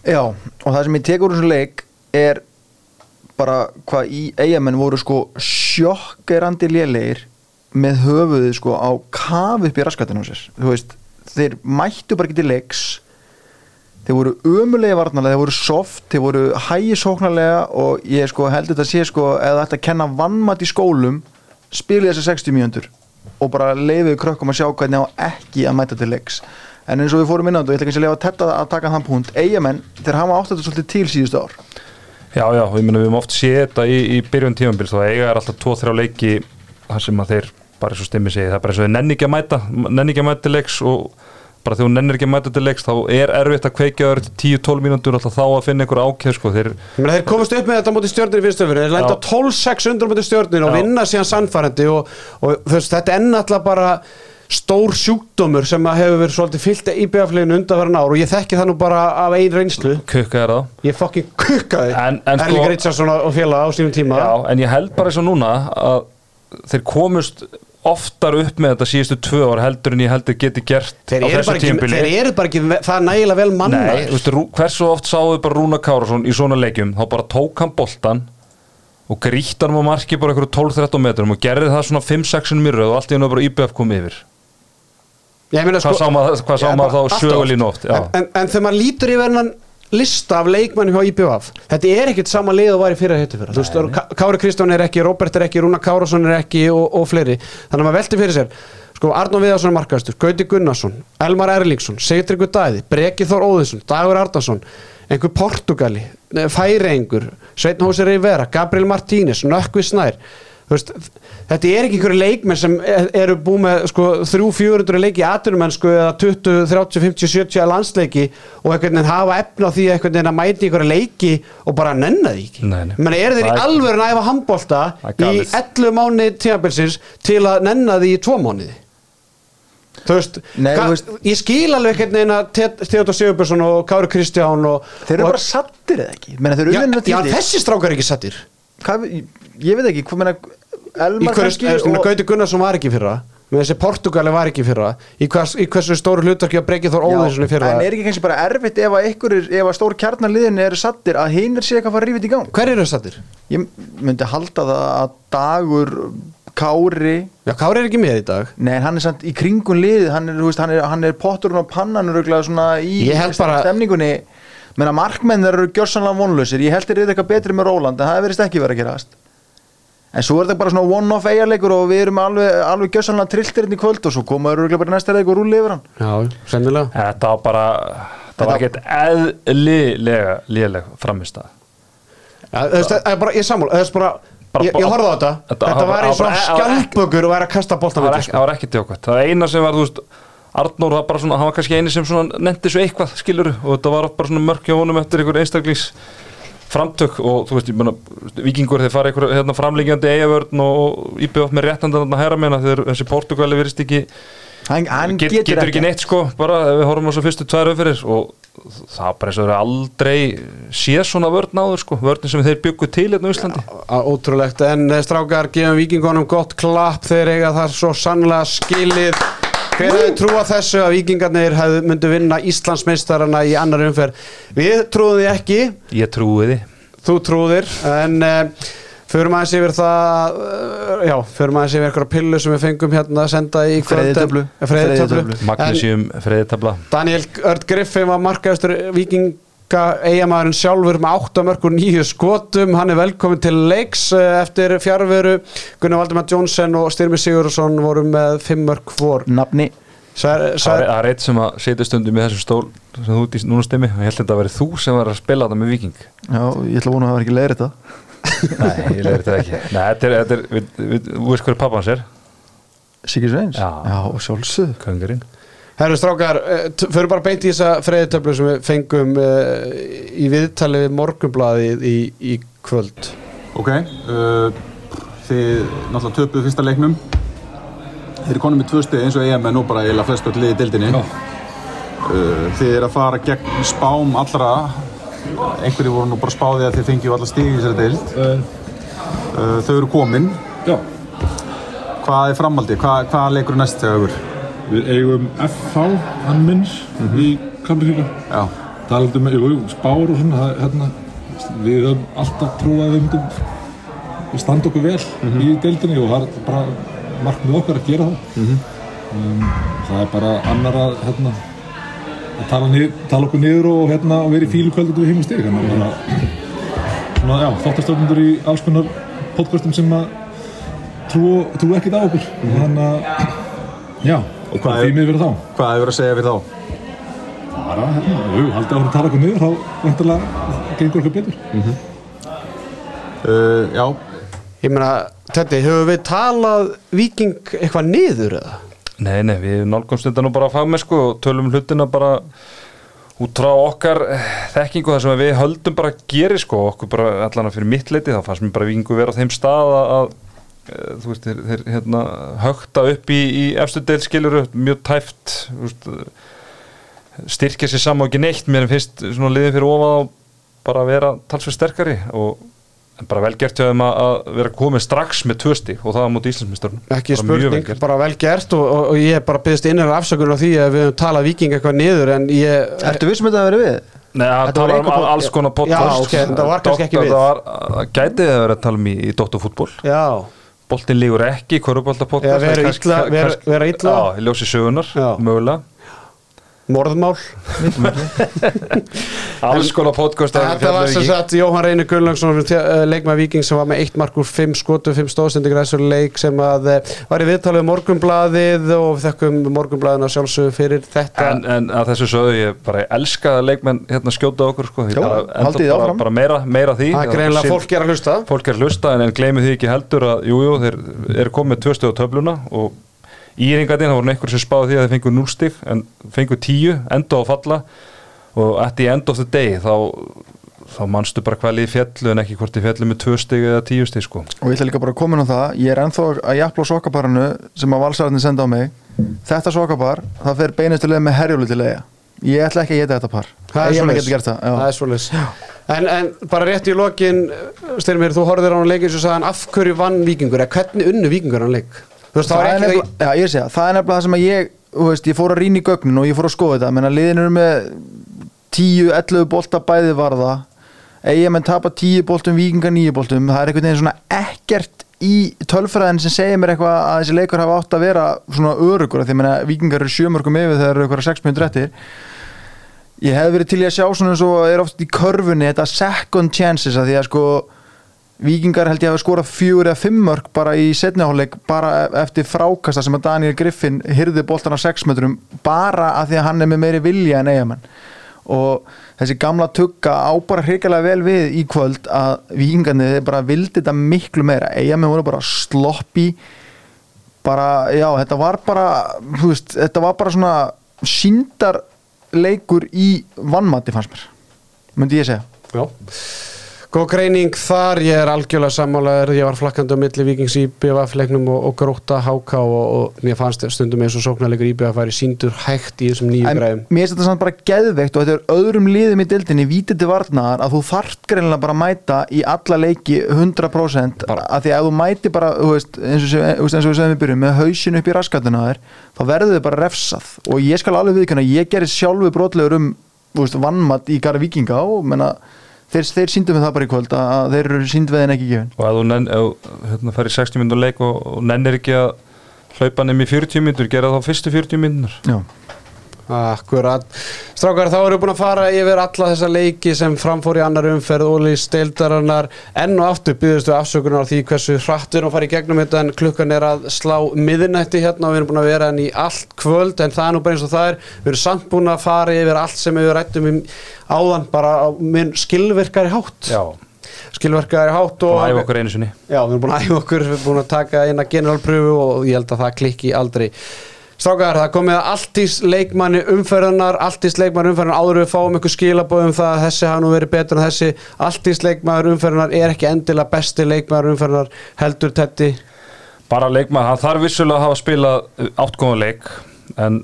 Já, og það sem ég tekur úr þessu leik er bara hvað í eigamenn voru sko sjokkerandi lélegir með höfuðið sko á kafi upp í raskatinn á sér. Þú veist, þeir mættu bara ekki til leiks. Þeir voru ömulega varnalega, þeir voru soft þeir voru hægisóknarlega og ég sko held þetta sé sko eða þetta kenna vannmatt í skólum spilið þessi 60 mjöndur og bara leiðið krökkum að sjá hvernig á ekki að mæta til leiks. En eins og við fórum inn á þetta og ég ætla ekki að leifa þetta að taka þann punkt. Eigamenn, þeir hafa átt þetta svolítið til síðustu ár Já, já, ég meina við höfum oft séð þetta í, í byrjun tímabils og eiga er alltaf 2-3 leiki þar sem að þeir bara og stimmi segi, það er bara eins og þeir nenni ekki að mæta nenni ekki að mæta til leiks og bara þegar þú nennir ekki að mæta til leiks þá er erfitt að kveikja þér til 10-12 mínútur alltaf þá að finna einhver ákveð sko, þeir, Ég meina, þeir komast upp með þetta á móti stjórnir í fyrstu öfri þeir lenda Já. 12-6 undur á móti stjórnir og vinna síðan sannfærandi og, og veist, þetta er náttúrulega bara stór sjúkdómur sem að hefur verið svolítið fyllt í BF-leginu undanverðan ár og ég þekki það nú bara af ein reynslu. Kukka er það. Ég fokkin kukkaði. En- en Erling sko- Richardson og félag á sínum tíma. Já, en ég held bara eins og núna að þeir komust oftar upp með þetta síðustu tvö ár heldur en ég heldur geti gert þeir, á eru þessu bara ekki, tímabili. þeir eru bara ekki ve- það nægilega vel manna Nei, þú veist, Rú- hversu oft sáðu bara Rúna Kárasson í svona leikjum, þá bara tók hann boltan og grýtt hann á marki bara einhverju 12-13 metrum og gerði það svona 5-6 um myrröð og allt í hennu bara IBF kom yfir Hvað sá maður, hvað sá maður þá sögulínu oft. en, en, en þegar maður lítur yfir hennan lista af leikmannum hjá IBF þetta er ekkert sama lið og var í fyrra hittu fyrra þú veist, Ká- Kári Kristján er ekki, Róbert er ekki Rúna Kárasson er ekki og, og fleiri. Þannig að maður velti fyrir sér. Sko, Arnó Viðarsson er markastur, Gauti Gunnarsson Elmar Erlingsson, Sigtryggur Dæði Breki Þór Óðinsson, Dagur Arnarsson einhver Portugali, Færeingur Sveitn Hósi Rivera, Gabriel Martínez Nökkvi Snær. Þú veist, þetta er ekki einhverju leikmenn sem er- eru búið með sko, 300-400 leiki í atvinnumennsku eða 20, 30, 50, 70 landsleiki og einhvern veginn hafa efna á því einhvern veginn að mæti einhverju leiki og bara nenna því ekki. Nei, nei. menn er þeir í alvöru að æfa handbolta Það er í galið. 11 mánuði tímabilsins til að nenna því í 2 mánuði? Þú veist, Nei, veist- ég skil alveg einhvern veginn að Theodor Sigurbjörnsson og Kári Kristján og, Þeir eru og, bara sattir eða ekki? Menna, já, já, þessi strákar er ekki settir Hvað, ég veit ekki, hvað meina í Elmar kannski og- Gauti Gunnarsson var ekki fyrra með þessi Portugali var ekki fyrra. Í, hvers, í hversu stóru hlutverki að Breki Þór Óðinsson í fyrra? en er ekki kannski bara erfitt ef að ykkur er, ef að stór kjarnarliðin eru sattir að hinn er sér eitthvað að fara að rífið í gang? Hver eru settir? ég myndi halda það að dagur Kári Já, Kári er ekki með í dag. Nei, hann er samt í kringun liðið. Hann er, veist, hann er, hann er potturinn á pannan í bara- stemningunni. Menn að markmenn eru gjörsanlega vonlausir. Ég held þeir eru eitthvað betri með Róland en það verðist ekki verið að gerast en svo er þetta bara svona one-off eigarleikur og við erum alveg, alveg gjörsanlega trilltir inn í kvöld og svo koma þeir örugglega bara næsta leik og rúli yfir hann. Já, sennilega. Þetta var bara Það var ekkert eðlilega léleg framist að það er bara, ég sammála, það er bara, Bara- ég, ég horfði á þetta, Þetta- þetta var var- eins og var- var skjálpökur og væri að kasta var með ekki, það var ekki tjókvæmt það eina sem var, þú veist Arnór var bara svona, hann var kannski eini sem svona nefndi svo eitthvað, skilur, og þetta var bara svona mörk hjá honum eftir einhver einstaklings framtök og þú veist, ég meina vikingur þeir fara einhver hérna, framlíkjandi eigavörn og, íbjöð með réttandan að herra meina þegar þessi Portugali verist ekki hann, hann get, getur, getur ekki neitt sko bara ef við horfum á svo fyrstu tvær umferðir og það bara eins og þeir aldrei séð svona vörn áður sko vörnin sem þeir byggu til hérna á Íslandi. Á- Ótrúlegt, en eh, strákar gefum vikingunum gott klapp. Þeir eiga það svo sannlega skilið Hver hefði trúa þessu að vikingarnir myndu vinna Íslandsmeistarana í annar umferð? Við trúðum því ekki, ég trúi því. Þú trúðir en uh, förum aðeins yfir það uh, já, förum aðeins yfir eitthvað pillu sem við fengum hérna að senda í Freyðitöflu. Freyðitöflu. Magnesium friðitabla Daniel Örd Griffin var markaðistur vikinga eigamæðurinn sjálfur með 8 mörgur nýju skotum. Hann er velkomin til leiks eh, eftir fjárveru Gunnar Valdemar Jónsson og Styrmi Sigurðarsson voru með 5 mörg hvor. Nafni. Það er- eitt sem að setja stundum í þessum stól sem þú út í núna stemmi og ég held að þetta að veri þú sem var að spila þetta með Viking já, ég ætla að vona að það var ekki leiðir þetta Nei, ég leir þetta ekki. Nei, þetta er, þetta er, við, við, þú veist hverju pappans er? Sigur Sveins? Já. og sjálfsög Köngarinn Herru strákar, eh, förum bara beint í þessa freyðitöflu sem við fengum uh, í viðtali við morgunblaðið í, í kvöld. Ok, uh, þið náttúrulega töpuðu fyrsta leiknum. Þið eru konum með tvö stið eins og EM nú bara eiginlega flest öll liði í dildinni uh, Þið eru að fara gegn spám allra. Einhverju voru nú bara spáðið að þið fengið alla stíð í þessari dild uh, Þau eru komin. Já, Hvað er framhaldi? Hvað, hvað leikur næst þegar ykkur? Við eigum FH hann minns í Kampríka Já, talandi með, jú, spár og svona það, hérna, við höfum alltaf trúið að við myndum. Við standa okkur vel í deildinni og það er bara markmið okkar að gera það. Um, það er bara annar að hérna, að tala, nið, tala okkur niður og hérna vera í fílu kvöldu við heim og stig. Þannig að svona, já, þáttastöfnundur í alls konar podcastum sem að trú, trú ekkert á okkur. Þannig að já, Og hvað er- því miður verið þá hvað hefur að segja fyrir þá? bara, hérna, jú, haldið áhrif að tala okkur niður þá vantarlega gengur okkur betur Uh, já, Ég meina, þetta, höfum við talað viking eitthvað niður eða? Nei, nei, við nálgumst þetta nú bara að fagmennsku og tölum hlutina bara út frá okkar eh, þekkingu þar sem við höldum bara að gera sko, okkur bara allan að fyrir mitt leiti þá fannst mér bara vikingu vera á þeim stað að, að þú veist, þeir, þeir hérna, högta upp í, í efstu deilskiluru mjög tæft veist, eh, styrkja sér saman og ekki neitt mér en fyrst svona liðin fyrir ofað og bara vera talsveit sterkari og en bara vel gert hjá þeim að, að vera komið strax með tvö stig og það á móti Íslandsmyndsturinn Ekki spurning, bara vel gert og, og, og ég bara byggðist innir afsökunar á því að við höfum talað viking eitthvað niður en ég Ertu vissum þetta að vera við? Nei, það talar um alls konar podcast. Já, ok, þetta var kannski ekki við. Það var, að- gæti þið að vera að tala um í, í Dóttarfútból Já, Boltin lígur ekki, podcast vera illa- vera- vera illa. Í ljósi sögunar, mögulega Morðmál. Alls konar podcast Þetta var sem sagt Jóhann Reynir Gunnlaugsson leikmaður Viking sem var með eitt mark úr fimm skotum, fimm stóðsendingur þessu leik sem að eh, var í viðtalið morgunbladið og við þekkum morgunbladina sjálfsögðu fyrir þetta. En, en að þessu sögðu ég bara elska að leikmenn hérna skjóta okkur sko. Jó, bara, bara, áfram. bara meira, meira því. Það er greinlega fólk er að hlusta. Fólk er að hlusta en, en gleymi því ekki heldur að jújú, jú, þeir eru komið með tvö stöðu töfluna og íringatinn, það voru einhver sem spáði því að þeir fengu 0 stig en fengu 10, enda á að falla. Og at the end of the day þá, þá manstu bara hvað liði fjallu en ekki hvort þið fjallu með 2 stig eða 10 stig sko. og ég ætla líka bara að koma inn á það ég er ennþá að jafla á sokkabarinu sem að valsararnir senda á mig. Þetta sokkabar, það fer beinustilega með herjólu til eiga ég ætla ekki að geta þetta par. Það er er svoleiðis. en, en bara rétt í lokin Styrmir, þú horfðir á hann leikin sem sagðan af hverju vann Víkingur, eða hvernig unnu Víkingur hann leik veist, það það er ekki já, ég sé það, það er nefnilega það sem að ég veist, ég fór að rýna í gögnin og ég fór að skoða þetta. Menna liðin eru með 10-11 bolta bæði varða. Eiga menn tapa 10 boltum, vikinga 9 boltum. Það er einhvern veginn svona ekkert í tölfræðin sem segir mér eitthvað að þessi leikur hafa átt að vera svona örugur því að vikingar eru sjömörkum yfir þegar eru eitthvað 6 minnur eftir. Ég hef verið til í að sjá svona eins og er oft í körfunni þetta second chances að því að sko Víkingar held ég að hafa skorað fjögur eða fimm mörg bara í setniháleik bara eftir frákasta sem að Daniel Griffin hyrði boltan á 6 metrum bara að því að hann er með meiri vilja en eigamenn og þessi gamla tugga á bara hrikalega vel við í kvöld að Víkingarnir þeir bara vildi þetta miklu meira. Eigamenn voru bara sloppi bara, já, þetta var bara veist, þetta var bara svona síndar leikur í vannmati fannst mér. Myndi ég segja. Já Góð greining þar, ég er algjörlega sammálaður, ég var flakkandi á milli Víkings í BVF-leiknum og, og gróta HK og, og mér fannst stundum eins og sóknarleikur í BVF væri síndur hægt í þessum nýju græðum. mér finnst þetta samt bara geðveikt og þetta er öðrum liðum í dildinni vítið til varnar að þú þarft greinilega bara að mæta í alla leiki 100% bara. að því að þú mæti bara þú veist, eins, og, eins og við segjum við byrjum með hausin upp í raskatuna þér þá verður þið bara refsað og ég skal alveg viðkjöna ég gerir sjálfu brotlegur um þú veist, vannmatt í gara vikinga og menna, þeir, þeir síndu með það bara í kvöld að, að þeir eru síndveðin ekki gefin og að þú nenn, ef, hérna, fer í 60 minnur leik og, og nennir ekki að hlaupa nefn í 40 minnur, gera þá fyrstu 40 minnur Já. Akkurat. Strákar, þá erum við búin að fara yfir alla þessa leiki sem framfór í annar umferð, Óli Steildarannar enn og aftur byggðustu afsökunar á því hversu hratt við erum að fara í gegnum þetta en klukkan er að slá miðinætti hérna og við erum búin að vera enn í allt kvöld en það er nú bara eins og það er. Við erum samt búin að fara yfir allt sem við rættum um áðan bara á minn skilvirkari hátt. Já, skilvirkari hátt og og æfa okkur einu sinni. Já, við erum búin að æfa okkur, við erum búin að taka eina generalpröfu og ég held að það klikki aldrei. Strákar, það komið að alltís leikmanni umferðarnar, alltís leikmanni umferðarnar áður við fáum ykkur skilabóðum það að þessi hafa nú verið betur en þessi. Alltís leikmanni umferðarnar er ekki endilega besti leikmanni umferðarnar heldur tetti. bara leikmann, hann þarf vissulega að hafa spilað áttgóðan leik en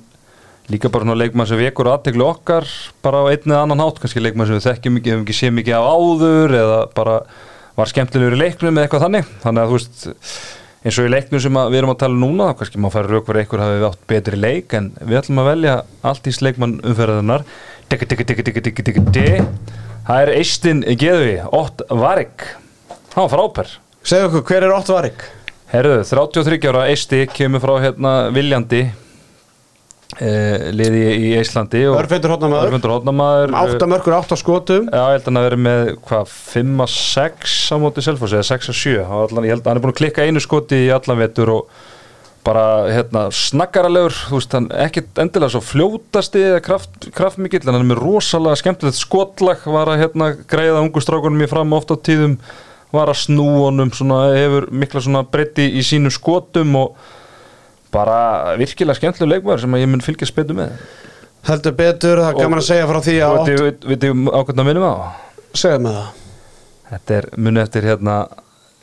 líka bara svona leikmann sem vekur aðteglu okkar bara á einn eða annan hátt kannski leikmann sem við þekkjum ekki, hefum ekki séð mikið af áður eða bara var skemmtilegur í leiknum eða eitthvað þannig þannig að eins og í leiknum sem við erum að tala um núna þá kannski má færa rauk fyrir einhver hafi átt betri leik en við ætlum að velja allt í sleikmann umferðunar digga digga digga digga digga digga digga það er Eistin Geðvi, Ott Varik hann var frábær. Segðu okkur, hver er Otto Varik? Herðu, 33 ára Eisti kemur frá hérna Viljandi eh, liði í Íslandi Örfendur hóttnamaður, Örfendur Hóttnamaður átta mörkur, átta skotum. Já, ég held að hann að vera með hvað, 5 að 6 á móti Selfoss eða 6 að 7 Hann var allan, ég held að hann er búin að klikka einu skoti í allan vetur og bara hérna snakkaralegur, þú veist hann ekkert endilega svo fljótasti eða kraft, kraftmikill en hann er með rosalega skemmtilegt skotlag, var að hérna greiða ungu strákunum í fram oft á tíðum var að snú honum svona, hefur mikla svona breytti í sínum skotum og bara virkilega skemmtileg leikmaður sem að ég mun fylgja spetu með. Heldur betur, það er gaman að segja frá því að og Otto, veitum við ákveðna að minnum á? Segja með það. Þetta er muni eftir hérna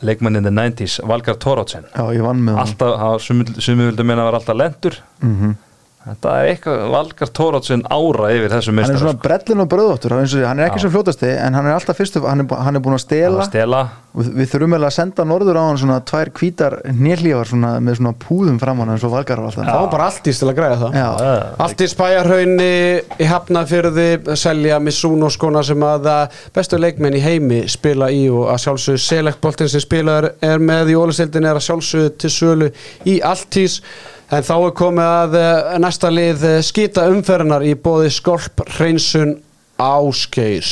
leikmannin the 90s, Valgar Torótsen Já, ég vann með hann alltaf, sumi vildu meina að vera alltaf lendur Mhm. Þetta er eitthvað Valgar Torótsen ára yfir þessu Hann er svona brellin og bröðóttur hann er ekki Já. svo fljótasti en hann er alltaf fyrstu hann er, hann er búin að stela stela við, við þurfum eiginlega að senda norður á hann svona tvær hvítar nýrlífar svona, með svona púðum fram hann eins og valgar á alltaf Það var bara alltís til að græða það. Já. Alltís bæjarhaunni í Hafnafjörði selja Missuno skona sem að að bestu leikmenn í heimi spila í og að sjálfsögðu Select boltin sem spilaður er með í ólistildin er að sjálfsögðu til sölu í Alltís En þá er komið að eh, næsta lið eh, skýta umferðinar í bóði skolp hreinsun áskeis.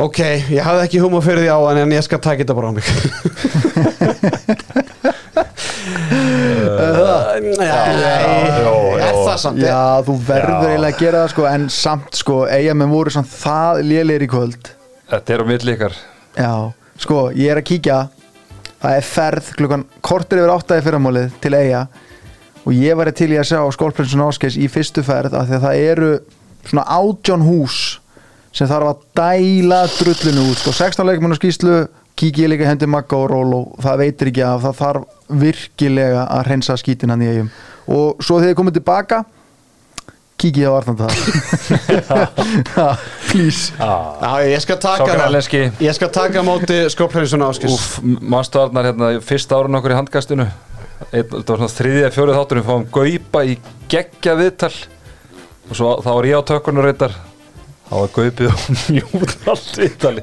Ok, ég hafði ekki húma fyrir því á hann en ég skal taka þetta bara á mig. Er það samt? Já, þú verður eiginlega að gera það sko En samt sko, eigamenn voru samt það lélegir í kvöld. Þetta er á milli ykkar. Já, sko, ég er að kíkja. Það er ferð klukkan kortur yfir áttaði fyrramálið til eiga og ég væri til í að sjá skólprinsun Áskeis í fyrstu ferð af því að það eru svona átjón hús sem þarf að dæla drullinu út sko, 16 leikmennu skýslu kík ég líka hendi Magga og Rólo það veitir ekki af, það þarf virkilega að hreinsa skítin hann í eigum og svo þegar þið komið tilbaka kík ég á Arnand það please Já, ég skal taka. Ég skal taka móti skólprinsun áskeis. Úf, mannstu Arnar hérna fyrsta árun okkur í handkastinu? Einn, þetta var svona þriðja fjórið þátturinn fáum gaupa í geggja viðtal og svo þá var ég á tökkunum reyndar þá var gaupið og mjút allt viðtali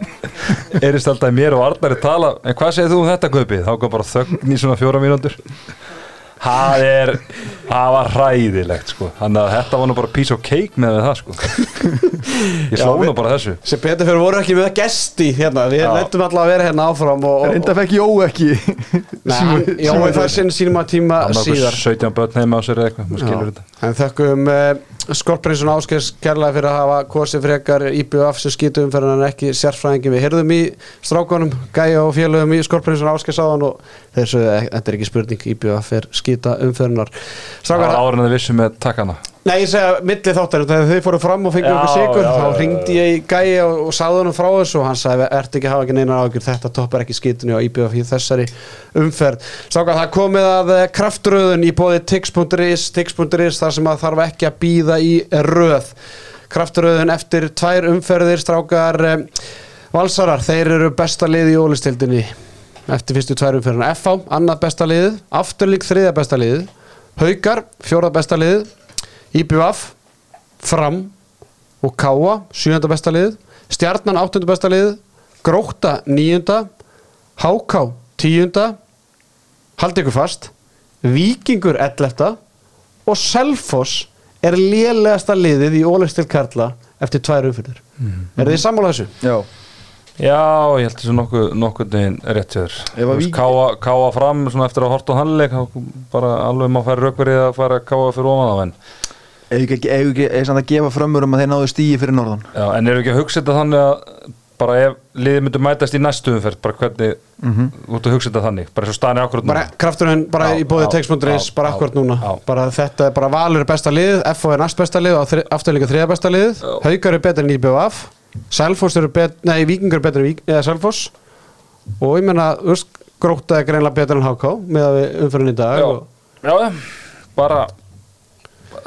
erist alltaf mér og Arnari tala. En hvað segir þú um þetta gaupið? þá kom bara þögn í svona fjóra mínútur það er það var hræðilegt sko. Þannig að þetta var nú bara piece of cake með það sko. Ég sló nú bara þessu. Sem betur fyrir voru ekki með gesti hérna, við letum alltaf að vera hérna áfram og, og, reynda fekk Jó ekki hann fær sinn sínum að tíma síðar. okkur 17 börn heima á sér eða eitthvað En þökkum uh, Skorprinsun Áskeis kærlega fyrir að hafa kosið frekar IBF sem skýtu umferðin en ekki sérfræðingi við heyrðum í strákonum Gæja og félögum í Skorprinsun Áskeis áðan og sögðu að þetta er ekki spurning IBF er skýta umferðinar það Strákar, var áður en þið vissum með takkana. Nei, ég segja milli þáttar þegar þið fóru fram og fengið okkur sigur já, þá ringdi ég í gæi og, og sagði hann frá þessu og hann sagði, ert ekki að hafa ekki neina ágjur þetta toppar ekki skitinu á IBF í þessari umferð. Sáka, það komið að eh, kraftröðun í bóði tix.is tix.is þar sem að þarf ekki að býða í röð. Kraftröðun eftir tvær umferðir strákar eh, valsarar, þeir eru besta lið í ólistildinni eftir fyrstu tvær umferðina. FH, annað besta liðið, afturlík þriðja besta liðið, Haukar, fjóra besta liðið IBF, Fram og Káa, sjönda besta lið Stjarnan, áttunda besta lið Gróta, níunda Háká, tíunda Haldi ykkur fast Víkingur, ellefta og Selfoss er lélegasta liðið í Ólistil Karla eftir tvær umfyrir Mhm. Er þið sammála þessu? Já, Já, ég held þessu nokkuð nokkuð neginn rétt sér Vík- káa, káa fram svona eftir að horta á hannleik þá bara alveg má færa raukverið að fara að káa fyrir ofan á en ef ekki, ekki, samt að gefa frömmur um að þeir náðu stíi fyrir norðan Já, en eru ekki að hugsa þetta þannig að bara ef liðið myndu mætast í næstu umferð bara hvernig, Mhm. þú ert að hugsa þetta þannig bara eins og staðan er akkurat Bara krafturinn bara Já, í bóði já, text.is bara akkurat núna já. bara þetta er bara Valur besta lið FO er næst besta lið og afturleika þriða besta lið Já. Haukar er betur en IBF Selfoss eru betur, nei Víkingur er betur en Vík, eða Selfoss. Og ég menna, Gróta er greinlega betur en HK með umfyrir í dag og, já, já, bara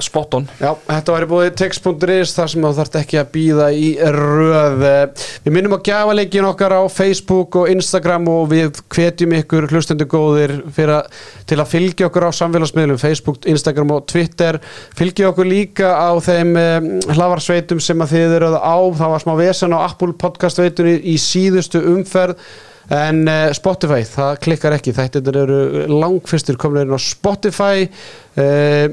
spot on. Já, þetta var í búið text.is þar sem þú þarft ekki að býða í röð. Við minnum á gjafaleikin okkar á Facebook og Instagram og við hvetjum ykkur hlustendur góðir að, til að fylgja okkur á samfélagsmiðlum Facebook, Instagram og Twitter. Fylgja okkur líka á þeim um, hlafarsveitum sem að þið eruð á. Það var smá vesen á Apple podcast veitunni í síðustu umferð En uh, Spotify, það klikkar ekki, þetta eru langfyrstur komin inn á Spotify. Uh,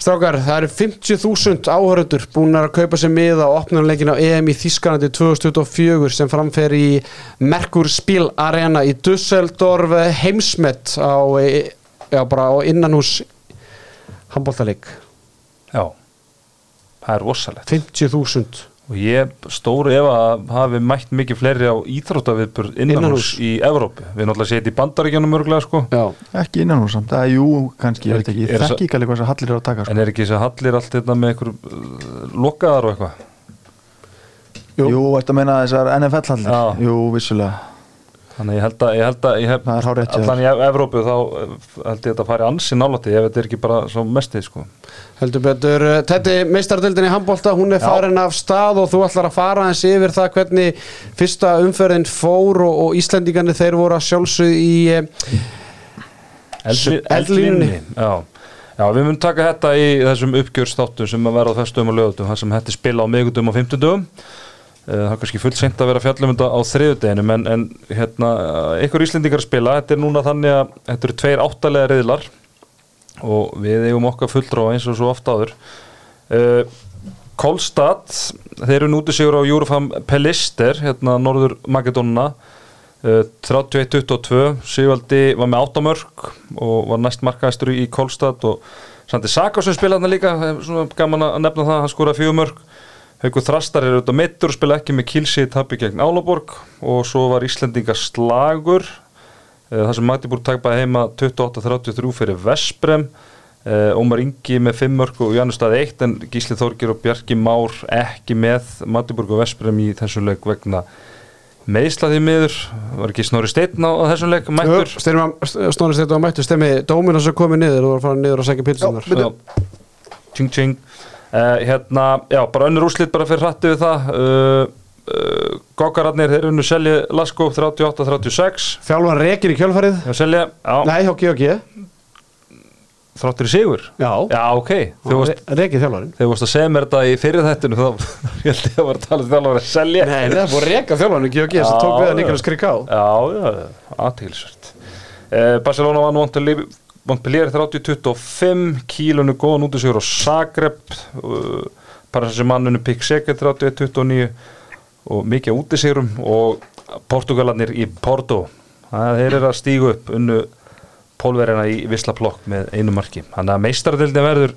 Strákar, það eru 50.000 áhörundur búin að kaupa sér miða á opnarleikin á EM í Þískanandi 2024 sem framfer í Merkur Spil Arena í Dusseldorf heimsmet á, eh, já, bara á innanhús handbóltaleik Já, það er rosalegt. 50.000 og ég stóru ef að hafi mætt mikið fleiri á íþróttaviðbur innanhús Innanhús. í Evrópu við náttúrulega setjum í bandaríkjanum örgulega sko Já, Ekki innan hún samt, það er jú kannski, veit ekki, Er þekki ekki alveg hvað þess að hallir eru að taka sko. en er ekki þess að hallir allt þetta með einhver uh, lokaðar og eitthvað jú. Jú, ertu að meina þessar NFL hallir. Jú, vissulega þannig að ég held að ég held að ég Það er hárrétt hjá allan í Evrópu þá uh, held ég að þetta fari ansi nálætti ef þetta er ekki bara svo mestið sko heldur betur Þetta meistardöldin í handbólta, hún er Já. farin af stað og þú ætlar að fara eins yfir það hvernig fyrsta umferðin fór og, og Íslendingarnir þeir voru að sjálfsög í eh, Eldlínunni. Já, Já, við munum taka þetta í þessum uppgjörsþáttum sem að vera á festum og lögutum, þar sem hætti spila á miðgutum og fimmtudum. Það er kannski fullt seint að vera fjallum þetta á þriðudeginum, en, en hérna, ykkur Íslendingar spila, þetta er núna þannig að þetta eru tveir áttalega reyðlar og við eigum okkar fulltróa eins og svo ofta áður. Uh, Kolstad, þeir eru nútið sigur á Júrufam Pelister, hérna Norður Makedónuna, uh, 31-22, Sigvaldi var með áttamörk og var næst markaðistur í Kolstad og Sandi Saka sem spilaði þarna líka, gaman að nefna það, hann skoraði fjögumörk. Haukur Þrastar er auðvitað meittur og spila ekki með Kilsi í tappi gegn Álaborg. Og svo var Íslendinga slagur. Uh, þar sem Magdeburg takpaði heima 28-33 fyrir Vesprem. Uh, Ómar Ingi með 5 mörg og Janus staði 1 en Gísli Þorgir og Bjarki Már ekki með Magdeburg og Vesprem í þessum leik vegna meðslaði miður. Var ekki Snorri Steinn á, á þessum leik mættur? Snorri Steinn var mættur. Stemmi Dóminas að komið niður og var að fara niður og segja pilsunar Já, tjing tjing uh, hérna, já, bara önnur úrslit bara fyrir hrætti við það. Uh, uh, Gokkararnir, þeir unnu selji Lasko 38-36 Þjálfan rekin í kjölfarið. Já, selja, já, Nei, hjá Georgi þráttur í sigur? Já, Já, ok, rekin þjálfarinn. Þegar þú varst að segja mér þetta í fyrir þættinu þá held ég að vera að tala um þjálfur að selja Nei, það er búin að reka þjálfarinn í Georgi sem Já, tók við að já. Nikolas Kriká Já, já, aðtilsvært eh, Barcelona vann Montpellier Montpellier 30-25 kílunu góðan út í sigur á Zagreb uh, Paris mannunu Pick Seket 31-29 og mikið út í sigurum og Portugalarnir í Porto. Það eru að stígu upp unnu pólverina í Vislaplokk með einu marki. Þannig að meistardildin verður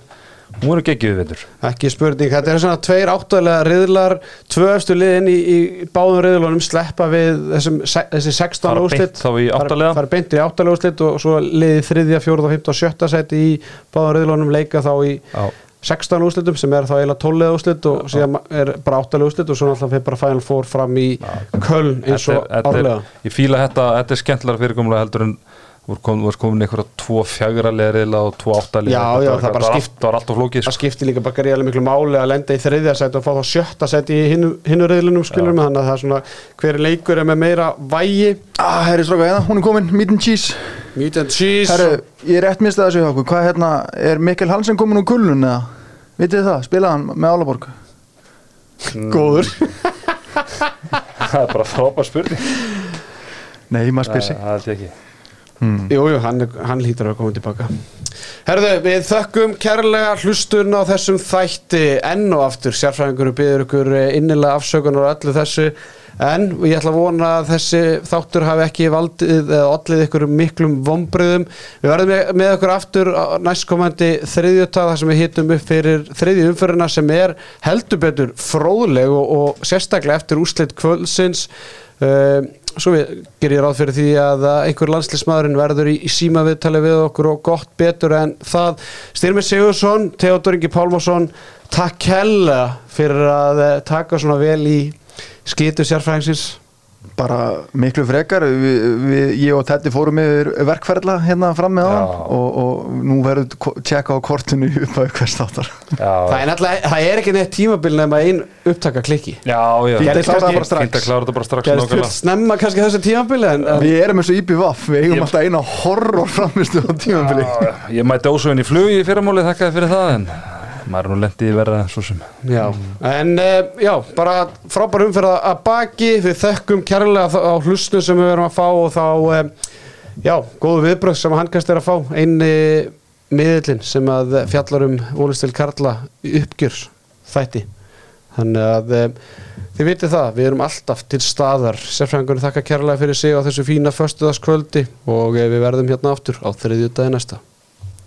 verður geggjuð vindur Ekki spurning, þetta er svona tveir áttalega riðlar Tvö efstu liðin í, í báðum riðlunum sleppa við þessum, þessi 16 Fara úrslit. beint þá í áttalega. Fara beint í áttalega úrslit og svo liði þriðja, fjóruða, fymta og sjötta seti í báðum riðlunum leika þá í Já. 16 úrslitum sem er þá eiginlega 12 úrslit og síðan er bara 8 úrslit og svo náttúrulega fyrir bara Final Four fram í Köln eins og er- er- Ég fíla þetta, þetta er skemmtilega fyrirkomlega heldur en voru kom, voru komin einhverja tvo fjagra leðriðla og tvo átta Já, já, það bara var skipt- allt, það var alltaf flókið Það sko. skiptir líka bara greiðlega miklu máli að lenda í þriðja seti og fá þá sjötta seti í hinnu, riðlunum skilur með þannig að það er svona hver leikur er með meira vægi. Ah, Herri stráka, hérna, hún er komin, meat and cheese. Meat and cheese. Herri, ég er rétt mistað þessu hjá okkur. Hvað hérna, er Mikkel Hansen komin úr gullun eða? Vitið þið það, spilaði hann með Álaborg? Góður. Það er bara frábær spurning. Nei, maður spyr ekki Jú, jú, hann, hann lítur að koma tilbaka. Herðu, við þökkum kærlega hlustun á þessum þætti enn og aftur, sérfræðingur byður ykkur eh, innilega afsökunar á öllu þessu en ég ætla að vona að þessi þáttur hafi ekki valdið eða ollið ykkur miklum vombriðum við verðum með, með ykkur aftur næstkomandi þriðjutag þar sem við hittum upp fyrir þriðju umfyrirna sem er heldur betur fróðleg og, og sérstaklega eftir úslit kvöldsins. Uh, svo gerir ég ráð fyrir því að einhver landslismadurinn verður í, síma viðtali við okkur og gott betur en það. Styrmir Sigursson, Theodor Ingi Pálmarsson takk hella fyrir að eh, taka svona vel í skitu sérfræðingsins bara miklu frekar. Við, við, ég og Teddy fórum yfir verkferðla hérna fram með hann og, og nú verður tjekka á kortinu upp að hvers þáttar. Það er, náttúrulega- það er ekki neitt tímabil nema ein upptaka klikki já, já, Fínt að Gerðist klára það kannski- bara strax. fínt að klára þetta bara strax gerðist fullt snemma kannski þessu tímabili en, en við erum eins og IPVAF, við eigum Ég- alltaf eina horror framistu á tímanbili Já, ég mætti ósögin í flug í fyrramáli þakkaði fyrir það en maður er nú lendið í verða svo sem. Já, en uh, já, bara frábær umferð að baki, við þekkum kærlega á hlustnu sem við verum að fá og þá, uh, já, góðu viðbröð sem handkast er að fá, eini miðlinn sem að fjallar um Ólistil Karla í uppgjörs þætti, þannig að uh, þið vitið það, við erum alltaf til staðar, sérfræðingunni þakka kærlega fyrir sig á þessu fína föstuðaskvöldi og við verðum hérna aftur á þriðjudagi næsta